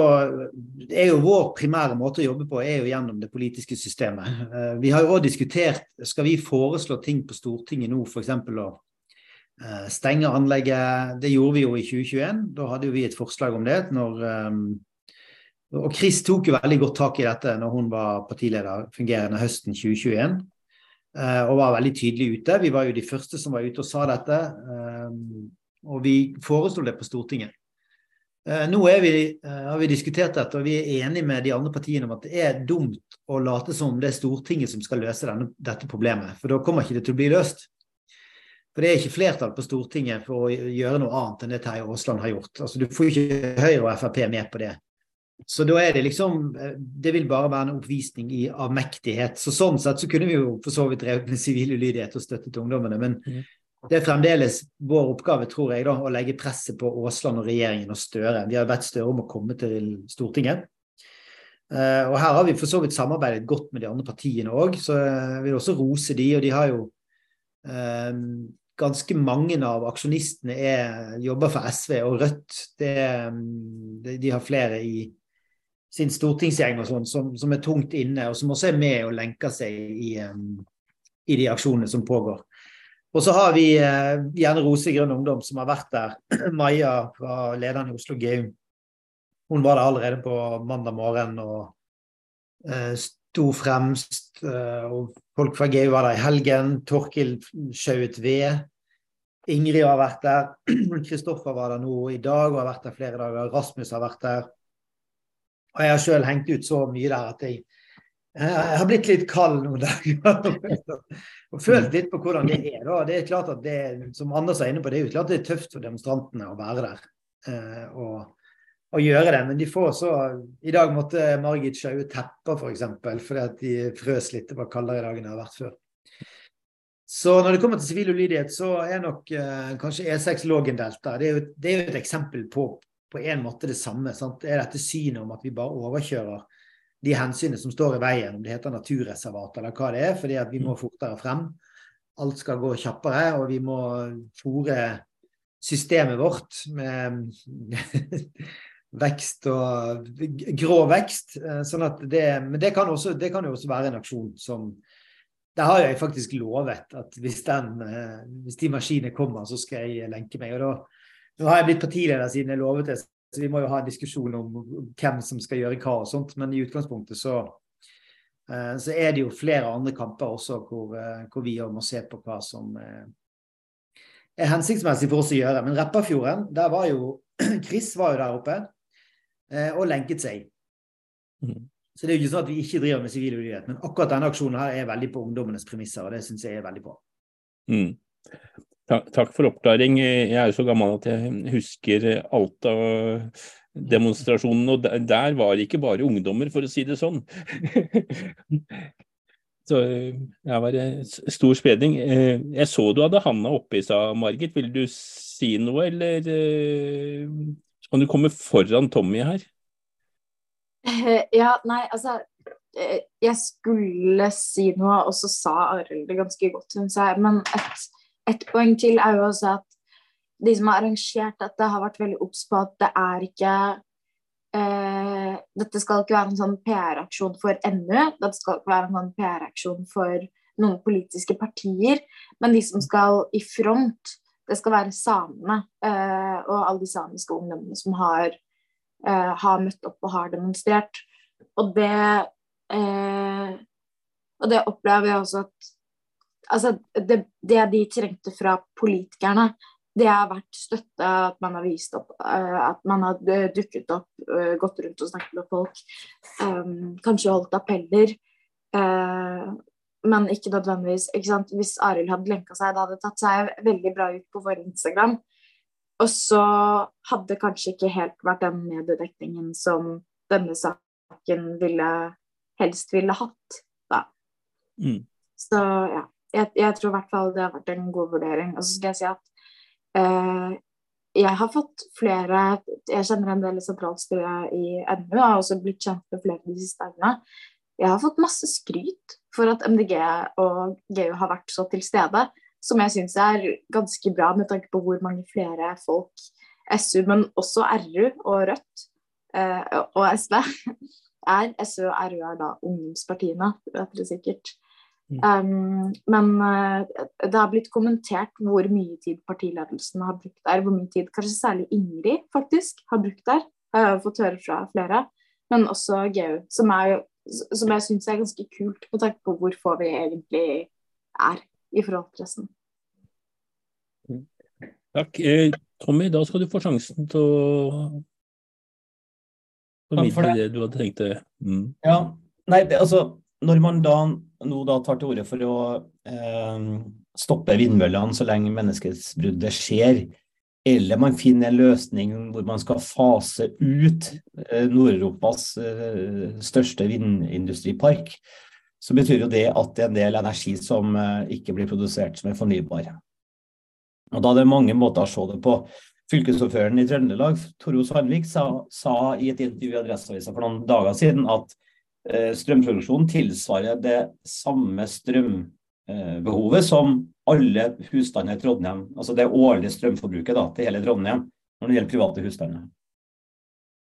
er jo Vår primære måte å jobbe på er jo gjennom det politiske systemet. Eh, vi har jo også diskutert skal vi foreslå ting på Stortinget nå, f.eks. å stenge anlegget. Det gjorde vi jo i 2021. Da hadde vi et forslag om det. Når, og Chris tok jo veldig godt tak i dette når hun var partileder fungerende høsten 2021. Og var veldig tydelig ute. Vi var jo de første som var ute og sa dette. Og vi foreslo det på Stortinget. Eh, nå vi, eh, har vi diskutert dette, og vi er enige med de andre partiene om at det er dumt å late som det er Stortinget som skal løse denne, dette problemet. For da kommer ikke det til å bli løst. For det er ikke flertall på Stortinget for å gjøre noe annet enn det Terje Aasland har gjort. Altså, du får ikke Høyre og Frp med på det. Så da er det liksom eh, Det vil bare være en oppvisning i avmektighet. Så sånn sett så kunne vi jo for så vidt drevet med sivil ulydighet og støttet ungdommene. Men mm det er fremdeles vår oppgave, tror jeg, da, å legge presset på Aasland og regjeringen og Støre. Vi har bedt Støre om å komme til Stortinget. Uh, og her har vi for så vidt samarbeidet godt med de andre partiene òg, så jeg vil også rose de, og de har jo uh, Ganske mange av aksjonistene er, jobber for SV og Rødt. Det, de, har flere i sin stortingsgjeng og sånn som, som, er tungt inne, og som også er med og lenker seg i, i de aksjonene som pågår. Og så har vi eh, gjerne Rose Grønn Ungdom som har vært der. Maja var lederen i Oslo GU. Hun var der allerede på mandag morgen og eh, sto fremst. Eh, og folk fra GU var der i helgen. Torkil Sjauet ved. Ingrid har vært der. Kristoffer var der nå i dag og har vært der flere dager. Rasmus har vært der. Og jeg har sjøl hengt ut så mye der at jeg jeg har blitt litt kald noen dager. og følt litt på hvordan det er. Da. Det er klart at det, som Anders er inne på, det er jo klart det er tøft for demonstrantene å være der eh, og, og, gjøre det. Men de får så I dag måtte Margit sjaue tepper, f.eks. For fordi at de frøs litt. Det var kaldere i dag enn det har vært før. Så når det kommer til sivil ulydighet, så er nok eh, kanskje E6 Lågendelta det, det, er jo et eksempel på på en måte det samme. Sant? Det er dette synet om at vi bare overkjører de hensynene som står i veien, om det heter naturreservat eller hva det er, fordi at vi må mm. fortere frem. Alt skal gå kjappere, og vi må fòre systemet vårt med vekst og grå vekst. Eh, sånn at det, men det kan, også, det kan jo også være en aksjon som Der har jeg faktisk lovet at hvis, den, eh, hvis de maskinene kommer, så skal jeg lenke meg. og da nå har jeg blitt partileder siden jeg lovet det, så vi må jo ha en diskusjon om hvem som skal gjøre hva og sånt, men i utgangspunktet så, uh, så er det jo flere andre kamper også hvor, uh, hvor vi må se på hva som er hensiktsmessig for oss å gjøre. Men Repparfjorden, der var jo Chris var jo der oppe og lenket seg. Så det er jo ikke sånn at vi ikke driver med sivil ulydighet, men akkurat denne aksjonen her er veldig på ungdommenes premisser, og det syns jeg er veldig bra. Mm. Takk for oppklaring. Jeg er jo så gammel at jeg husker Alta-demonstrasjonen, og der var det ikke bare ungdommer, for å si det sånn. Så det var stor spredning. Jeg så du hadde handa oppi, sa Margit. Vil du si noe, eller kan du komme foran Tommy her? Ja, nei, altså Jeg skulle si noe, og så sa Arild det ganske godt, syns jeg. Men et et poeng til er jo også at de som har arrangert dette, har vært veldig obs på at det er ikke eh, Dette skal ikke være en sånn PR-aksjon for NU. Dette skal ikke være en sånn PR-aksjon for noen politiske partier. Men de som skal i front, det skal være samene eh, og alle de samiske ungdommene som har, eh, har, møtt opp og har demonstrert. Og det, eh, og det opplever jeg også at altså, det, det, de trengte fra politikerne, det har vært støtte, at man har vist opp, uh, at man har dukket opp, uh, gått rundt og snakket med folk. Um, kanskje holdt appeller. Uh, men ikke nødvendigvis ikke? Hvis Arild hadde lenka seg, det hadde tatt seg veldig bra ut på vår Instagram. Og så hadde kanskje ikke helt vært den mediedekningen som denne saken ville, helst ville hatt. Da. Mm. Så ja. Jeg, jeg tror i hvert fall det har vært en god vurdering. Og så skal jeg si at eh, jeg har fått flere Jeg kjenner en del sentralstyret i NU, og har også blitt kjent med flere de siste årene. Jeg har fått masse skryt for at MDG og GU har vært så til stede, som jeg syns er ganske bra med tanke på hvor mange flere folk SU, men også RU og Rødt eh, og SV er. SU og RU er da ungdomspartiene, vet dere sikkert. Um, men uh, det har blitt kommentert hvor mye tid partiledelsen har brukt der. Hvor mye tid kanskje særlig Ingrid faktisk har brukt der. Jeg har fått høre fra flere. Men også GU, som, er, som jeg syns er ganske kult med tanke på hvor få vi egentlig er i resten. Takk. Eh, Tommy, da skal du få sjansen til å formidle det. det du hadde tenkt. Mm. Ja, nei, det, altså når man da nå da tar til orde for å eh, stoppe vindmøllene så lenge menneskesbruddet skjer, eller man finner en løsning hvor man skal fase ut eh, Nord-Europas eh, største vindindustripark, så betyr jo det at det er en del energi som eh, ikke blir produsert som er fornybar. Og Da er det mange måter å se det på. Fylkesordføreren i Trøndelag, Toro Sandvik, sa, sa i et intervju i Adresseavisa for noen dager siden at strømproduksjonen tilsvarer det samme strømbehovet som alle husstander i Trondheim, altså det årlige strømforbruket da, til hele Trondheim når det gjelder private husstander.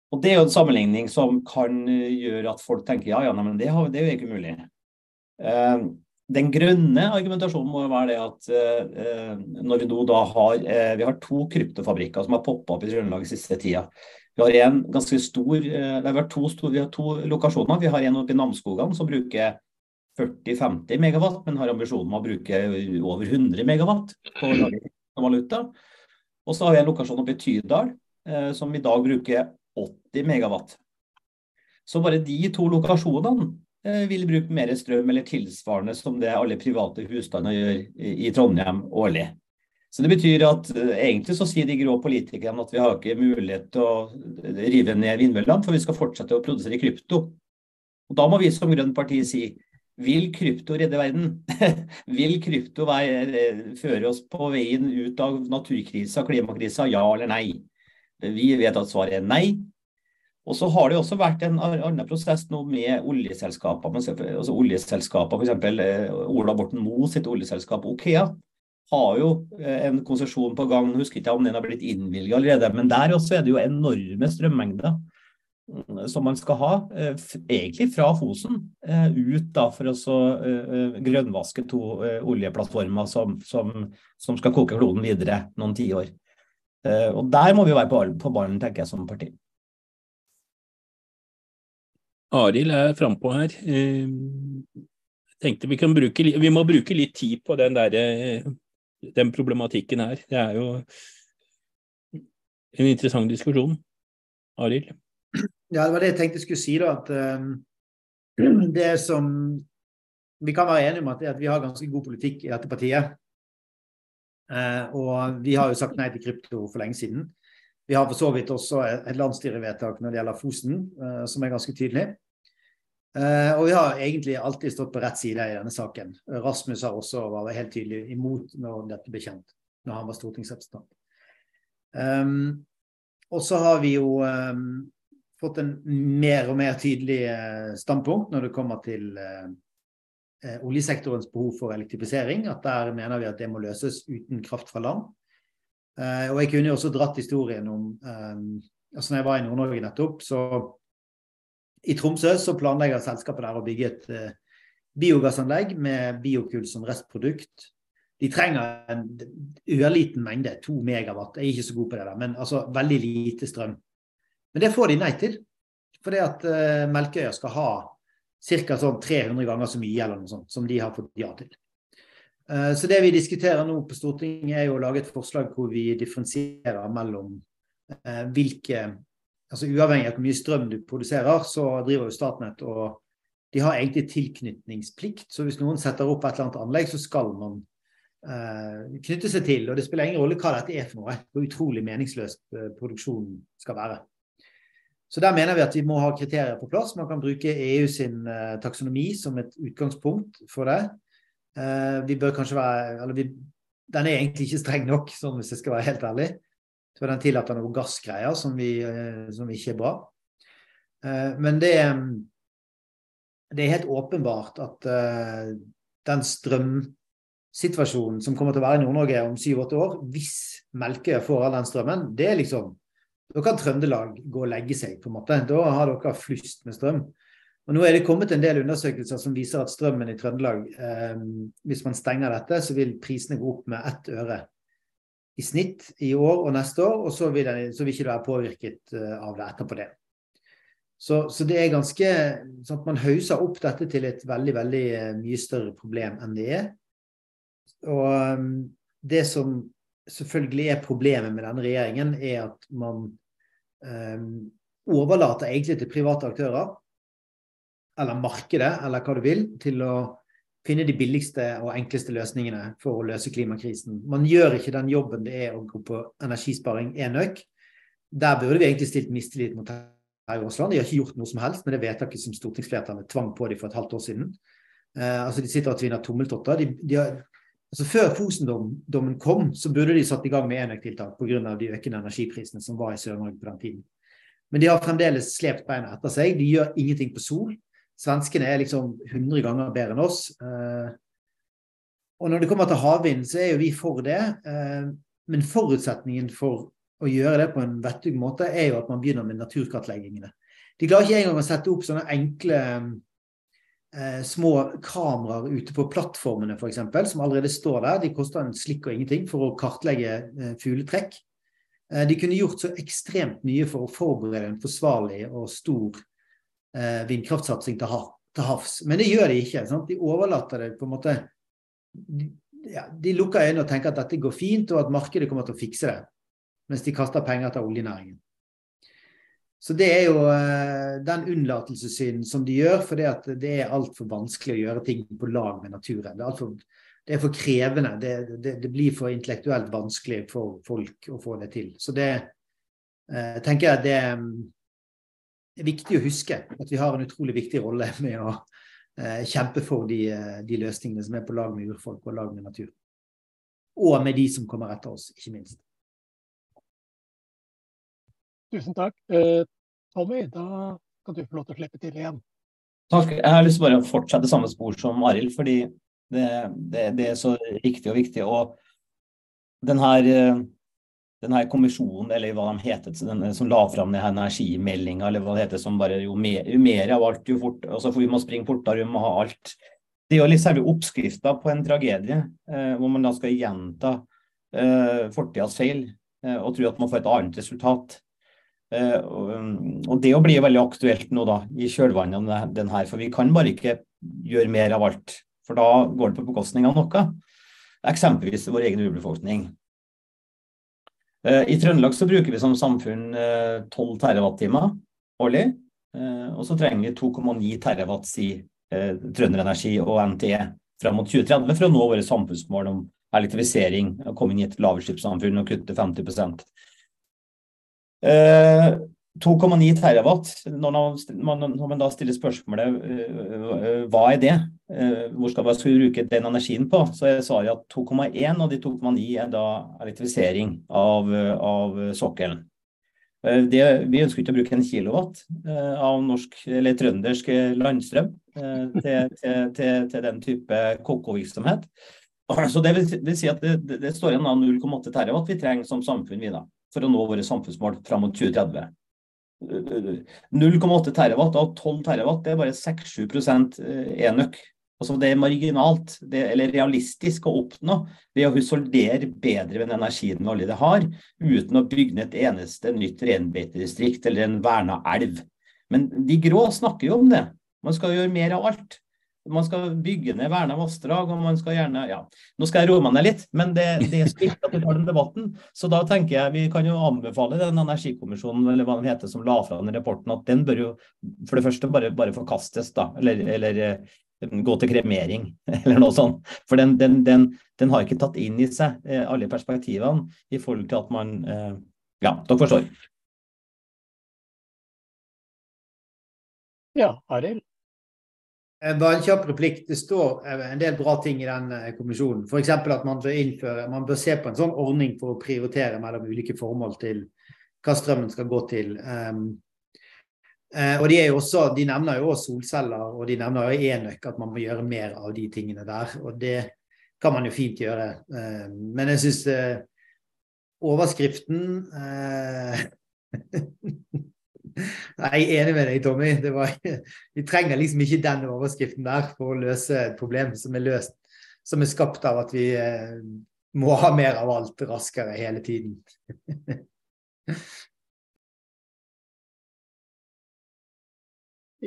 Og Det er jo en sammenligning som kan gjøre at folk tenker ja, ja, men det, det er jo ikke mulig. Eh, den grønne argumentasjonen må være det at eh, når vi nå da har Vi har to kryptofabrikker som har poppa opp i Trøndelag siste tida. Vi har en ganske stor, eh, det har to, vi har to lokasjoner. Vi har en oppe i Namsskogan som bruker 40-50 megawatt, men har ambisjonen om å bruke over 100 megawatt på valuta. Og så har vi en lokasjon oppe i Tydal eh, som i dag bruker 80 megawatt. Så bare de to lokasjonene eh, vil bruke mer strøm eller tilsvarende som det alle private husstander gjør i, Trondheim årlig. Så det betyr at uh, egentlig så sier de grå politikerne at vi har ikke mulighet til å rive ned vindmøllene, for vi skal fortsette å produsere krypto. Og Da må vi som grønt parti si vil krypto redde verden? vil krypto eh, føre oss på veien ut av naturkrisa, klimakrisa, ja eller nei? Vi vet at svaret er nei. Og så har det også vært en annen prosess nå med oljeselskaper. Altså oljeselskaper, F.eks. Eh, Ola Borten Moe sitt oljeselskap Okea har jo eh, en konsesjon på gang, husker ikke om den har blitt innvilget allerede. Men der også er det jo enorme strømmengder mm, som man skal ha, eh, egentlig fra Fosen, ut da for å grønnvaske to oljeplattformer som, som, som skal koke kloden videre noen tiår. Og der må vi være på, på ballen, tenker jeg, som parti. Arild er frampå her. Jeg tenkte vi, bruke, vi må bruke litt tid på den der den problematikken her. Det er jo en interessant diskusjon. Arild? Ja, det var det jeg tenkte jeg skulle si, da. At um, det som Vi kan være enige om at, at vi har ganske god politikk i dette partiet. Og vi har jo sagt nei til krypto for lenge siden. Vi har for så vidt også et landsstyrevedtak når det gjelder Fosen, uh, som er ganske tydelig. Uh, og vi har egentlig alltid stått på rett side i denne saken. Rasmus har også vært helt tydelig imot når dette ble kjent, når han var stortingsrepresentant. Um, og så har vi jo um, fått en mer og mer tydelig uh, standpunkt når det kommer til oljesektorens behov for elektrifisering. At der mener vi at det må løses uten kraft fra land. Og jeg kunne jo også dratt historien om um, altså når jeg var i Nord-Norge nettopp, så i Tromsø så planlegger selskapet der å bygge et uh, biogassanlegg med biokull som restprodukt. De trenger en ørliten mengde, to megawatt. Jeg er ikke så god på det, der, men altså veldig lite strøm. Men det får de nei til. Fordi at uh, Melkøya skal ha ca. Sånn 300 ganger så mye eller noe sånt som de har fått ja til. Uh, så det vi diskuterer nå på Stortinget, er jo å lage et forslag hvor vi differensierer mellom uh, hvilke altså Uavhengig av hvor mye strøm du produserer, så driver jo Statnett og de har egentlig tilknytningsplikt. Så hvis noen setter opp et eller annet anlegg, så skal man eh, knytte seg til. Og det spiller ingen rolle hva dette er for noe, hvor utrolig meningsløst eh, produksjonen skal være. Så der mener vi at vi må ha kriterier på plass. Man kan bruke EU sin eh, taksonomi som et utgangspunkt for det. Eh, vi bør kanskje være eller vi, Den er egentlig ikke streng nok, sånn hvis jeg skal være helt ærlig. Så den tillater noen gassgreier som, vi, eh, som ikke er bra. Eh, men det, det, er helt åpenbart at den strømsituasjonen som kommer til å være i Nord-Norge om syv-åtte år, hvis Melkøya får all den strømmen, det er liksom da kan Trøndelag gå og legge seg, på en måte. Da har dere flust med strøm. Og Nå er det kommet en del undersøkelser som viser at strømmen i Trøndelag, eh, hvis man stenger dette, så vil prisene gå opp med ett øre i snitt i år og neste år, og så vil, den, så vil ikke det være påvirket uh, av det etterpå det. Så, så, det er ganske sånn at Man hauser opp dette til et veldig veldig uh, mye større problem enn det er. Og um, Det som selvfølgelig er problemet med denne regjeringen, er at man eh, overlater egentlig til private aktører, eller markedet, eller hva du vil, til å finne de billigste og enkleste løsningene for å løse klimakrisen. Man gjør ikke den jobben det er å gå på energisparing enøk. Der burde vi egentlig stilt mistillit mot Terje Aasland. De har ikke gjort noe som helst med det vedtaket som stortingsflertallet tvang på dem for et halvt år siden. Eh, altså De sitter og tvinner tommeltotter. De, de har, altså Før Fosen-dommen kom, så burde de satt i gang med enøktiltak pga. de økende energiprisene som var i Sør-Norge på den tiden. Men de har fremdeles slept beina etter seg. De gjør ingenting på sol. Svenskene er liksom 100 ganger bedre enn oss. Eh, og når det kommer til havvind, så er jo vi for det. Eh, men forutsetningen for å gjøre det på en vettug måte, er jo at man begynner med naturkartleggingene. De klarer ikke engang å sette opp sånne enkle eh, små kameraer ute på plattformene f.eks., som allerede står der. De koster en slikk og ingenting for å kartlegge fugletrekk. De kunne gjort så ekstremt mye for å forberede en forsvarlig og stor eh, vindkraftsatsing til, hav, til, havs. Men det gjør de ikke. Sant? De overlater det på en måte de, ja, de lukker øynene og tenker at dette går fint, og at markedet kommer til å fikse det. Mens de kaster penger til oljenæringen. Så det er jo eh, den unnlatelsessynden som de gjør, for det er altfor vanskelig å gjøre ting på lag med naturen. Det er, alt for, det er for krevende. Det, det, det, blir for intellektuelt vanskelig for folk å få det til. Så det eh, tenker jeg det viktig å huske at vi har en utrolig viktig rolle med å eh, kjempe for de, eh, de, løsningene som er på lag med urfolk og lag med natur. Og med de som kommer etter oss, ikke minst. Tusen takk. Eh, Tommy, da kan du få lov til å slippe til igjen. Takk. Jeg har lyst til bare å fortsette samme spor som Arild, fordi det, det, det, er så riktig og viktig. Og den her denne kommisjonen, eller hva de heter, denne, som la fram denne energimeldinga, eller hva det heter, som bare jo mer, jo mer av alt, jo fort, altså for vi må springe fortere, vi må ha alt. Det er jo litt selve oppskrifta på en tragedie, eh, hvor man da skal gjenta eh, fortidas feil eh, og tro at man får et annet resultat. Eh, og, og, det å bli veldig aktuelt nå da, i kjølvannet av den her, for vi kan bare ikke gjøre mer av alt. For da går det på bekostning av noe. Eksempelvis vår egen urbefolkning. Eh, I Trøndelag så bruker vi som samfunn 12 eh, TWh årlig. Eh, og så trenger vi 2,9 TWh sier Trønderenergi og NTE fram mot 2030 for å nå våre samfunnsmål om elektrifisering, komme inn i et lavutslippssamfunn og kutte 50 2,9 terawatt, når man, når man, da stiller spørsmålet uh, hva er det, uh, hvor skal man bruke den energien på, så er svaret at 2,1 og de 2,9 er da elektrifisering av, av sokkelen. Det, vi ønsker ikke å bruke en kilowatt av norsk eller trøndersk landstrøm til, til, til, til, den type koko-virksomhet. Så det vil, vil, si at det, det står igjen 0,8 terawatt vi trenger som samfunn vi da, for å nå våre samfunnsmål fram mot 2030. 0,8 terawatt av 12 terawatt, det er bare 6-7 eh, enøk. Altså det er marginalt, det, eller realistisk å oppnå ved å husholdere bedre med den energien vi allerede har, uten å bygge ned et eneste nytt reinbeitedistrikt eller en verna elv. Men de grå snakker jo om det. Man skal gjøre mer av alt. Man skal bygge ned verna vassdrag, og man skal gjerne ja, Nå skal jeg roe meg ned litt, men det, det er så viktig at vi tar den debatten. Så da tenker jeg vi kan jo anbefale den energikommisjonen eller hva den heter, som la fra den rapporten, at den bør jo for det første bare, bare forkastes, da. Eller, eller eh, gå til kremering, eller noe sånt. For den, den, den, den, har ikke tatt inn i seg eh, alle perspektivene i forhold til at man eh, Ja, dere forstår. Ja, Arild? Eh, bare en kjapp replikk. Det står eh, en del bra ting i den eh, kommisjonen. F.eks. at man bør, innføre, man bør se på en sånn ordning for å prioritere mellom ulike formål til hva strømmen skal gå til. Um, og de, også, de, nevner jo også solceller og de nevner jo enøk, at man må gjøre mer av de tingene der. Og det kan man jo fint gjøre. Um, men jeg syns overskriften uh, Jeg er enig med deg, Tommy. Var, vi trenger liksom ikke den overskriften der for å løse et problem som er løst, som er skapt av at vi eh, må ha mer av alt raskere hele tiden.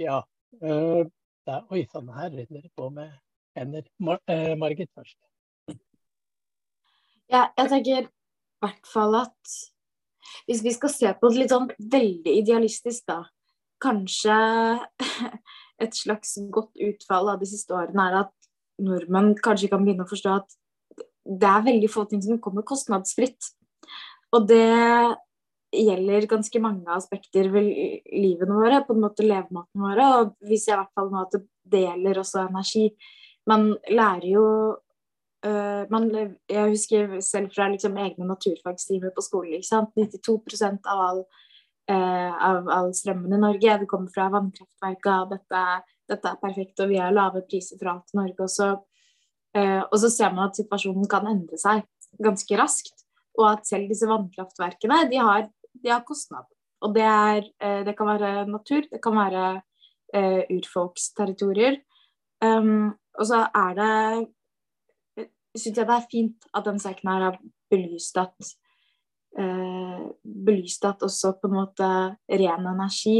ja. Øh, der, oi sann, her rydder det på med hender. Mar øh, Margit først. Ja, jeg tenker i hvert fall at hvis vi skal se på det litt sånn veldig idealistisk, da. Kanskje et slags godt utfall av de siste årene er at nordmenn kanskje kan begynne å forstå at det er veldig få ting som kommer kostnadsfritt. Og det gjelder ganske mange aspekter ved livene våre, på en måte levemåten våre. Og vi ser i hvert fall nå at det gjelder også energi. Man lærer jo Uh, man, jeg husker selv fra liksom, egne naturfagstimer på skolen. ikke sant? 92 av all, uh, av all strømmen i Norge det kommer fra vannkraftverka. Dette, dette, er perfekt, og vi har lave priser for alt i Norge. Og så, uh, og så ser man at situasjonen kan endre seg ganske raskt. Og at selv disse vannkraftverkene de har, de har kostnad. Og det, er, det, kan være natur, det kan være urfolksterritorier. Um, og så er det syns jeg det er fint at den saken her har belyst at eh, belyst at også på en måte ren energi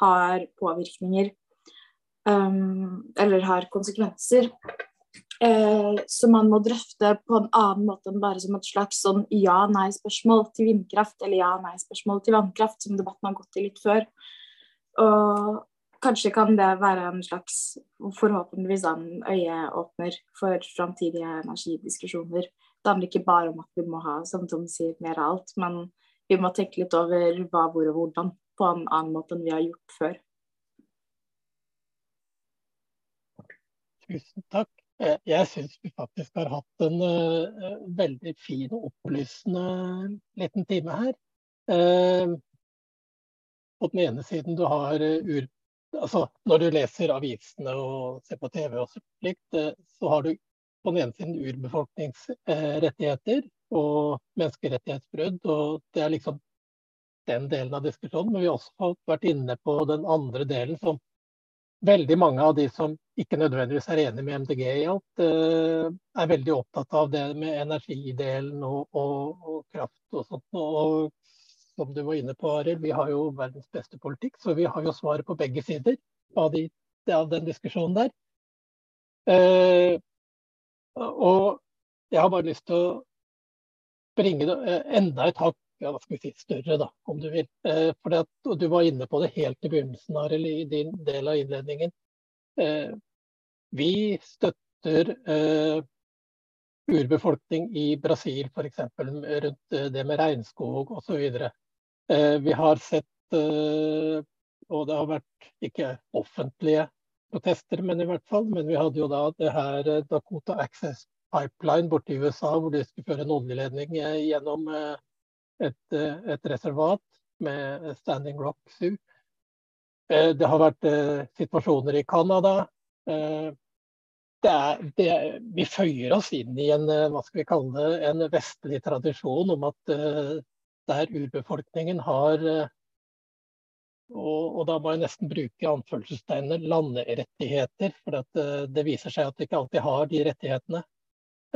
har påvirkninger um, eller har konsekvenser eh, som man må drøfte på en annen måte enn bare som et slags sånn ja-nei-spørsmål til vindkraft eller ja-nei-spørsmål til vannkraft, som debatten har gått i litt før. Og kanskje kan det være en slags, forhåpentligvis en øyeåpner for framtidige energidiskusjoner. Det handler ikke bare om at vi må ha som Tom sier, mer av alt, men vi må tenke litt over hva, hvor og hvordan på en annen måte enn vi har gjort før. Tusen takk. Eh, jeg syns vi faktisk har hatt en uh, veldig fin og opplysende liten time her. Uh, på den ene siden du har uh, altså, Når du leser avisene og ser på TV og slikt, eh, så har du på den ene siden urbefolkningsrettigheter og menneskerettighetsbrudd. og Det er liksom den delen av diskusjonen. Men vi har også vært inne på den andre delen som veldig mange av de som ikke nødvendigvis er enig med MDG i alt, eh, er veldig opptatt av det med energidelen og, og, og kraft og sånt. Og som du var inne på, Arild, vi har jo verdens beste politikk, så vi har jo svaret på begge sider av, de, av den diskusjonen der. Eh, og jeg har bare lyst til å bringe det eh, enda et hakk ja, hva skal vi si, større, da, om du vil. Eh, for at, Du var inne på det helt i begynnelsen, Arild, i din del av innledningen. Eh, vi støtter eh, urbefolkning i Brasil, f.eks. rundt eh, det med regnskog osv. Eh, vi har sett, eh, og det har vært ikke offentlige protester, men i hvert fall, men vi hadde jo da det her eh, Dakota Access Pipeline borte i USA, hvor de skulle føre en oljeledning gjennom et, et reservat med Standing Rock Zoo. Det har vært situasjoner i Canada. Det er, det, vi føyer oss inn i en, hva skal vi kalle det, en vestlig tradisjon om at der urbefolkningen har eh, og, og, da må jeg nesten bruke anførselstegnet landerettigheter, for det, eh, det viser seg at de ikke alltid har de rettighetene.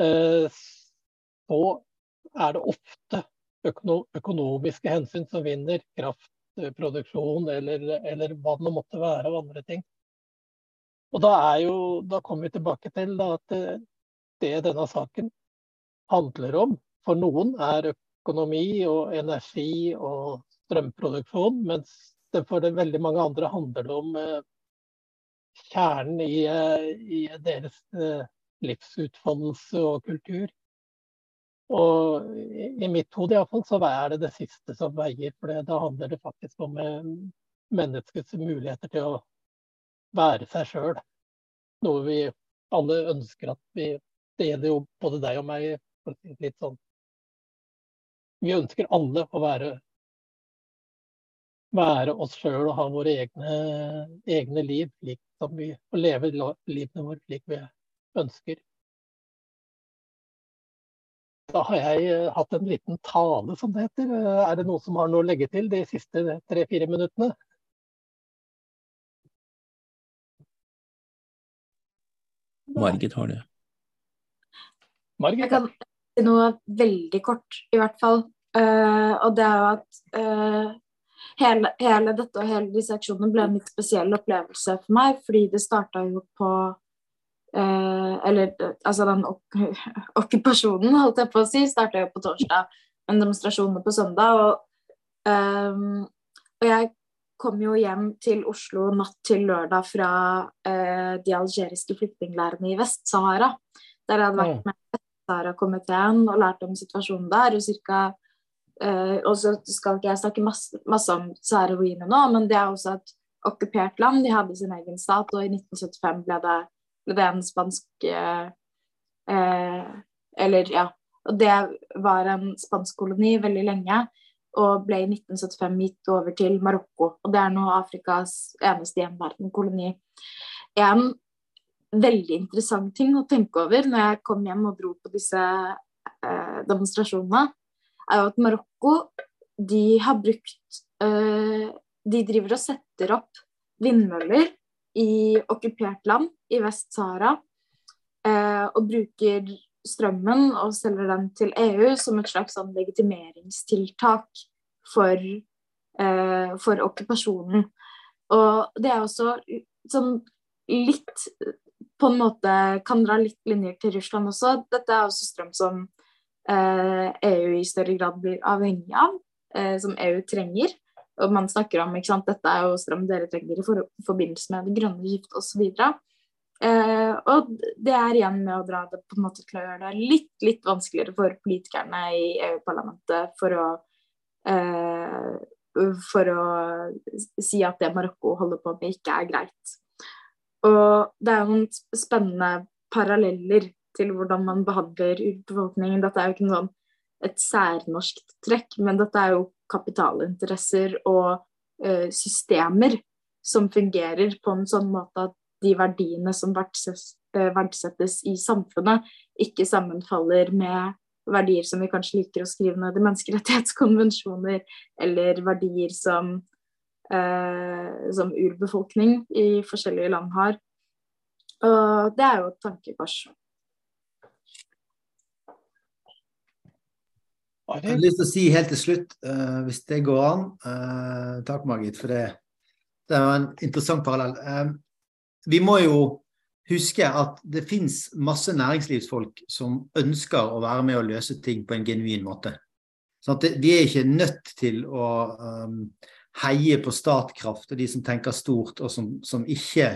Eh, så er det ofte økonomiske hensyn som vinner. Kraftproduksjon eller, eller hva det måtte være av andre ting. Og da, er jo, da kommer vi tilbake til at det denne saken handler om for noen, er økonomi og energi og strømproduksjon, mens det for det veldig mange andre handler det om eh, kjernen i, eh, i deres eh, livsutfoldelse og kultur. Og i, mitt hode iallfall så er det det siste som veier. For da handler det faktisk om menneskets muligheter til å være seg sjøl. Noe vi alle ønsker at vi Det gjelder jo både deg og meg. litt sånn. Vi ønsker alle å være være oss sjøl og ha våre egne, egne liv, slik som vi, og leve livene våre slik vi ønsker. Da har jeg eh, hatt en liten tale, som det heter. Eh, er det noen som har noe å legge til de siste tre-fire minuttene? Margit har det. Margit? Jeg kan si noe veldig kort, i hvert fall. Uh, og det er jo at uh, hele, hele, dette og hele disse aksjonene ble en litt spesiell opplevelse for meg, fordi det starta jo på uh, Eller altså den ok okkupasjonen, holdt jeg på å si, starta jo på torsdag, men demonstrasjonene på søndag. Og, og jeg kom jo hjem til Oslo natt til lørdag fra de algeriske flyktningleirene i Vest-Sahara. Der jeg hadde vært med Vest-Sahara-komiteen og lært om situasjonen der. og cirka Uh, og så skal ikke jeg snakke masse, masse om Sahara-Ruine nå, men det er også et okkupert land. De hadde sin egen stat, og i 1975 ble det, ble det en spansk uh, uh, Eller, ja. Og det var en spansk koloni veldig lenge, og ble i 1975 gitt over til Marokko. Og det er nå Afrikas eneste gjenværende En veldig interessant ting å tenke over når jeg kom hjem og dro på disse demonstrasjonene, er jo at Marokko de har brukt uh, De driver og setter opp vindmøller i okkupert land i Vest-Sahara. Uh, og bruker strømmen og selger den til EU som et slags sånn legitimeringstiltak for, uh, for okkupasjonen. Og det er også sånn litt på en måte kan dra litt linjer til Russland også. Dette er også strøm som EU eh, e i større grad blir avhengig av, eh, som EU trenger. Og man snakker om ikke sant, dette er jo strøm dere trenger i for, forbindelse med det grønne skiftet osv. Uh, og det er igjen med å dra det på en måte til å gjøre det litt, litt vanskeligere for politikerne i EU-parlamentet for å eh, for å si at det Marokko holder på med, ikke er greit. Og det er noen spennende paralleller til hvordan man behandler urbefolkningen. Dette er jo ikke noe et særnorsk trekk, men dette er jo kapitalinteresser og uh, systemer som fungerer på en sånn måte at de verdiene som verdsettes, uh, verdsettes i samfunnet, ikke sammenfaller med verdier som vi kanskje liker å skrive ned i menneskerettighetskonvensjoner, eller verdier som, uh, som urbefolkning i forskjellige land har. Og det er jo et tankekors. Jeg har lyst til å si helt til slutt, uh, hvis det går an uh, Takk, Margit, for det. Det var en interessant parallell. Uh, vi må jo huske at det fins masse næringslivsfolk som ønsker å være med og løse ting på en genuin måte. Sånn det, vi er ikke nødt til å um, heie på Statkraft og de som tenker stort, og som, som ikke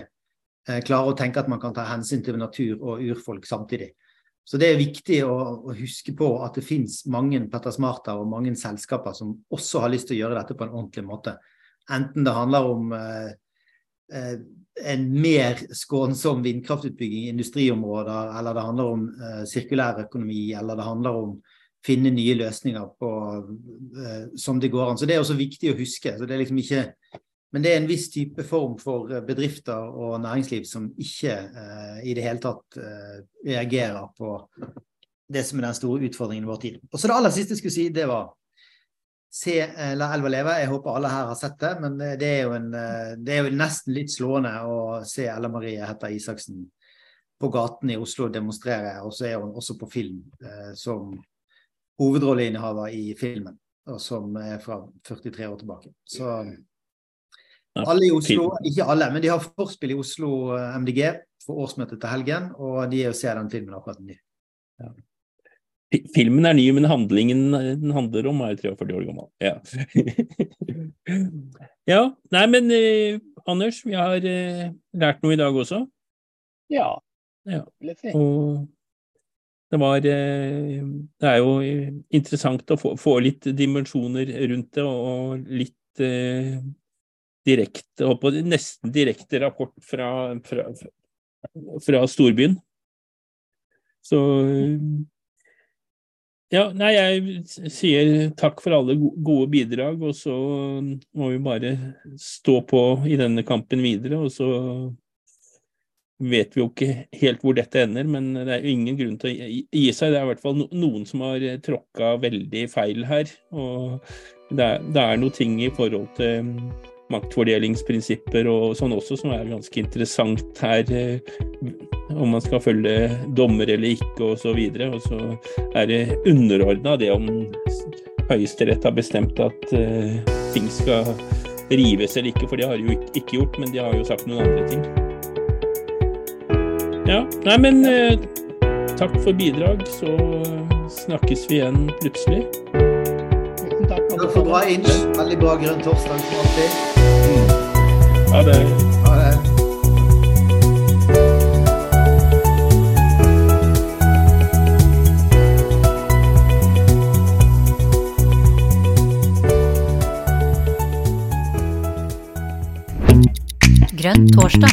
klarer å tenke at man kan ta hensyn til natur og urfolk samtidig. Så det er viktig å, å huske på at det finnes mange Petter Smarter og mange selskaper som også har lyst til å gjøre dette på en ordentlig måte. Enten det handler om eh, eh, en mer skånsom vindkraftutbygging i industriområder, eller det handler om eh, sirkulær økonomi, eller det handler om finne nye løsninger på, eh, som det går an. Så Det er også viktig å huske. så det er liksom ikke men det er en viss type form for eh, bedrifter og næringsliv som ikke eh, i det hele tatt eh, reagerer på det som er den store utfordringen i vår tid. Og så Det aller siste jeg skulle si, det var se eh, La elva leve. Jeg håper alle her har sett det, men eh, det er jo, en, det er jo nesten litt slående å se Ella Marie Hetta Isaksen på gaten i Oslo demonstrere, og så er hun også på film eh, som hovedrolleinnehaver i filmen, og som er fra 43 år tilbake. Så Alle i Oslo, ikke alle, men de har forspill i Oslo eh, MDG for årsmøtet til helgen, og de er å se den filmen akkurat ny. Ja. Filmen er ny, men handlingen den handler om er 43 år gammel. Ja. ja. Nei, men eh, Anders, vi har eh, lært noe i dag også. Ja. ja. Og det var eh, Det er jo interessant å få, få litt dimensjoner rundt det, og litt eh, på nesten direkte rapport fra, fra, fra storbyen. Så ja, nei, jeg sier takk for alle gode bidrag, og så må vi bare stå på i denne kampen videre. Og så vet vi jo ikke helt hvor dette ender, men det er jo ingen grunn til å gi seg. Det er i hvert fall noen som har tråkka veldig feil her. Og det er, det er noe ting i forhold til maktfordelingsprinsipper og sånn også, som er ganske interessant her. Eh, om man skal følge dommer eller ikke, og så videre. Og så er det underordna det om Høyesterett har bestemt at uh, ting skal rives eller ikke, for det har de jo ikke gjort, men de har jo sagt noen andre ting. Ja, nei, men uh, takk for bidrag, så snakkes vi igjen plutselig. Takk får bra inch. Veldig bra grønn torsdag som alltid. Ha det. Ha det. Grønn torsdag.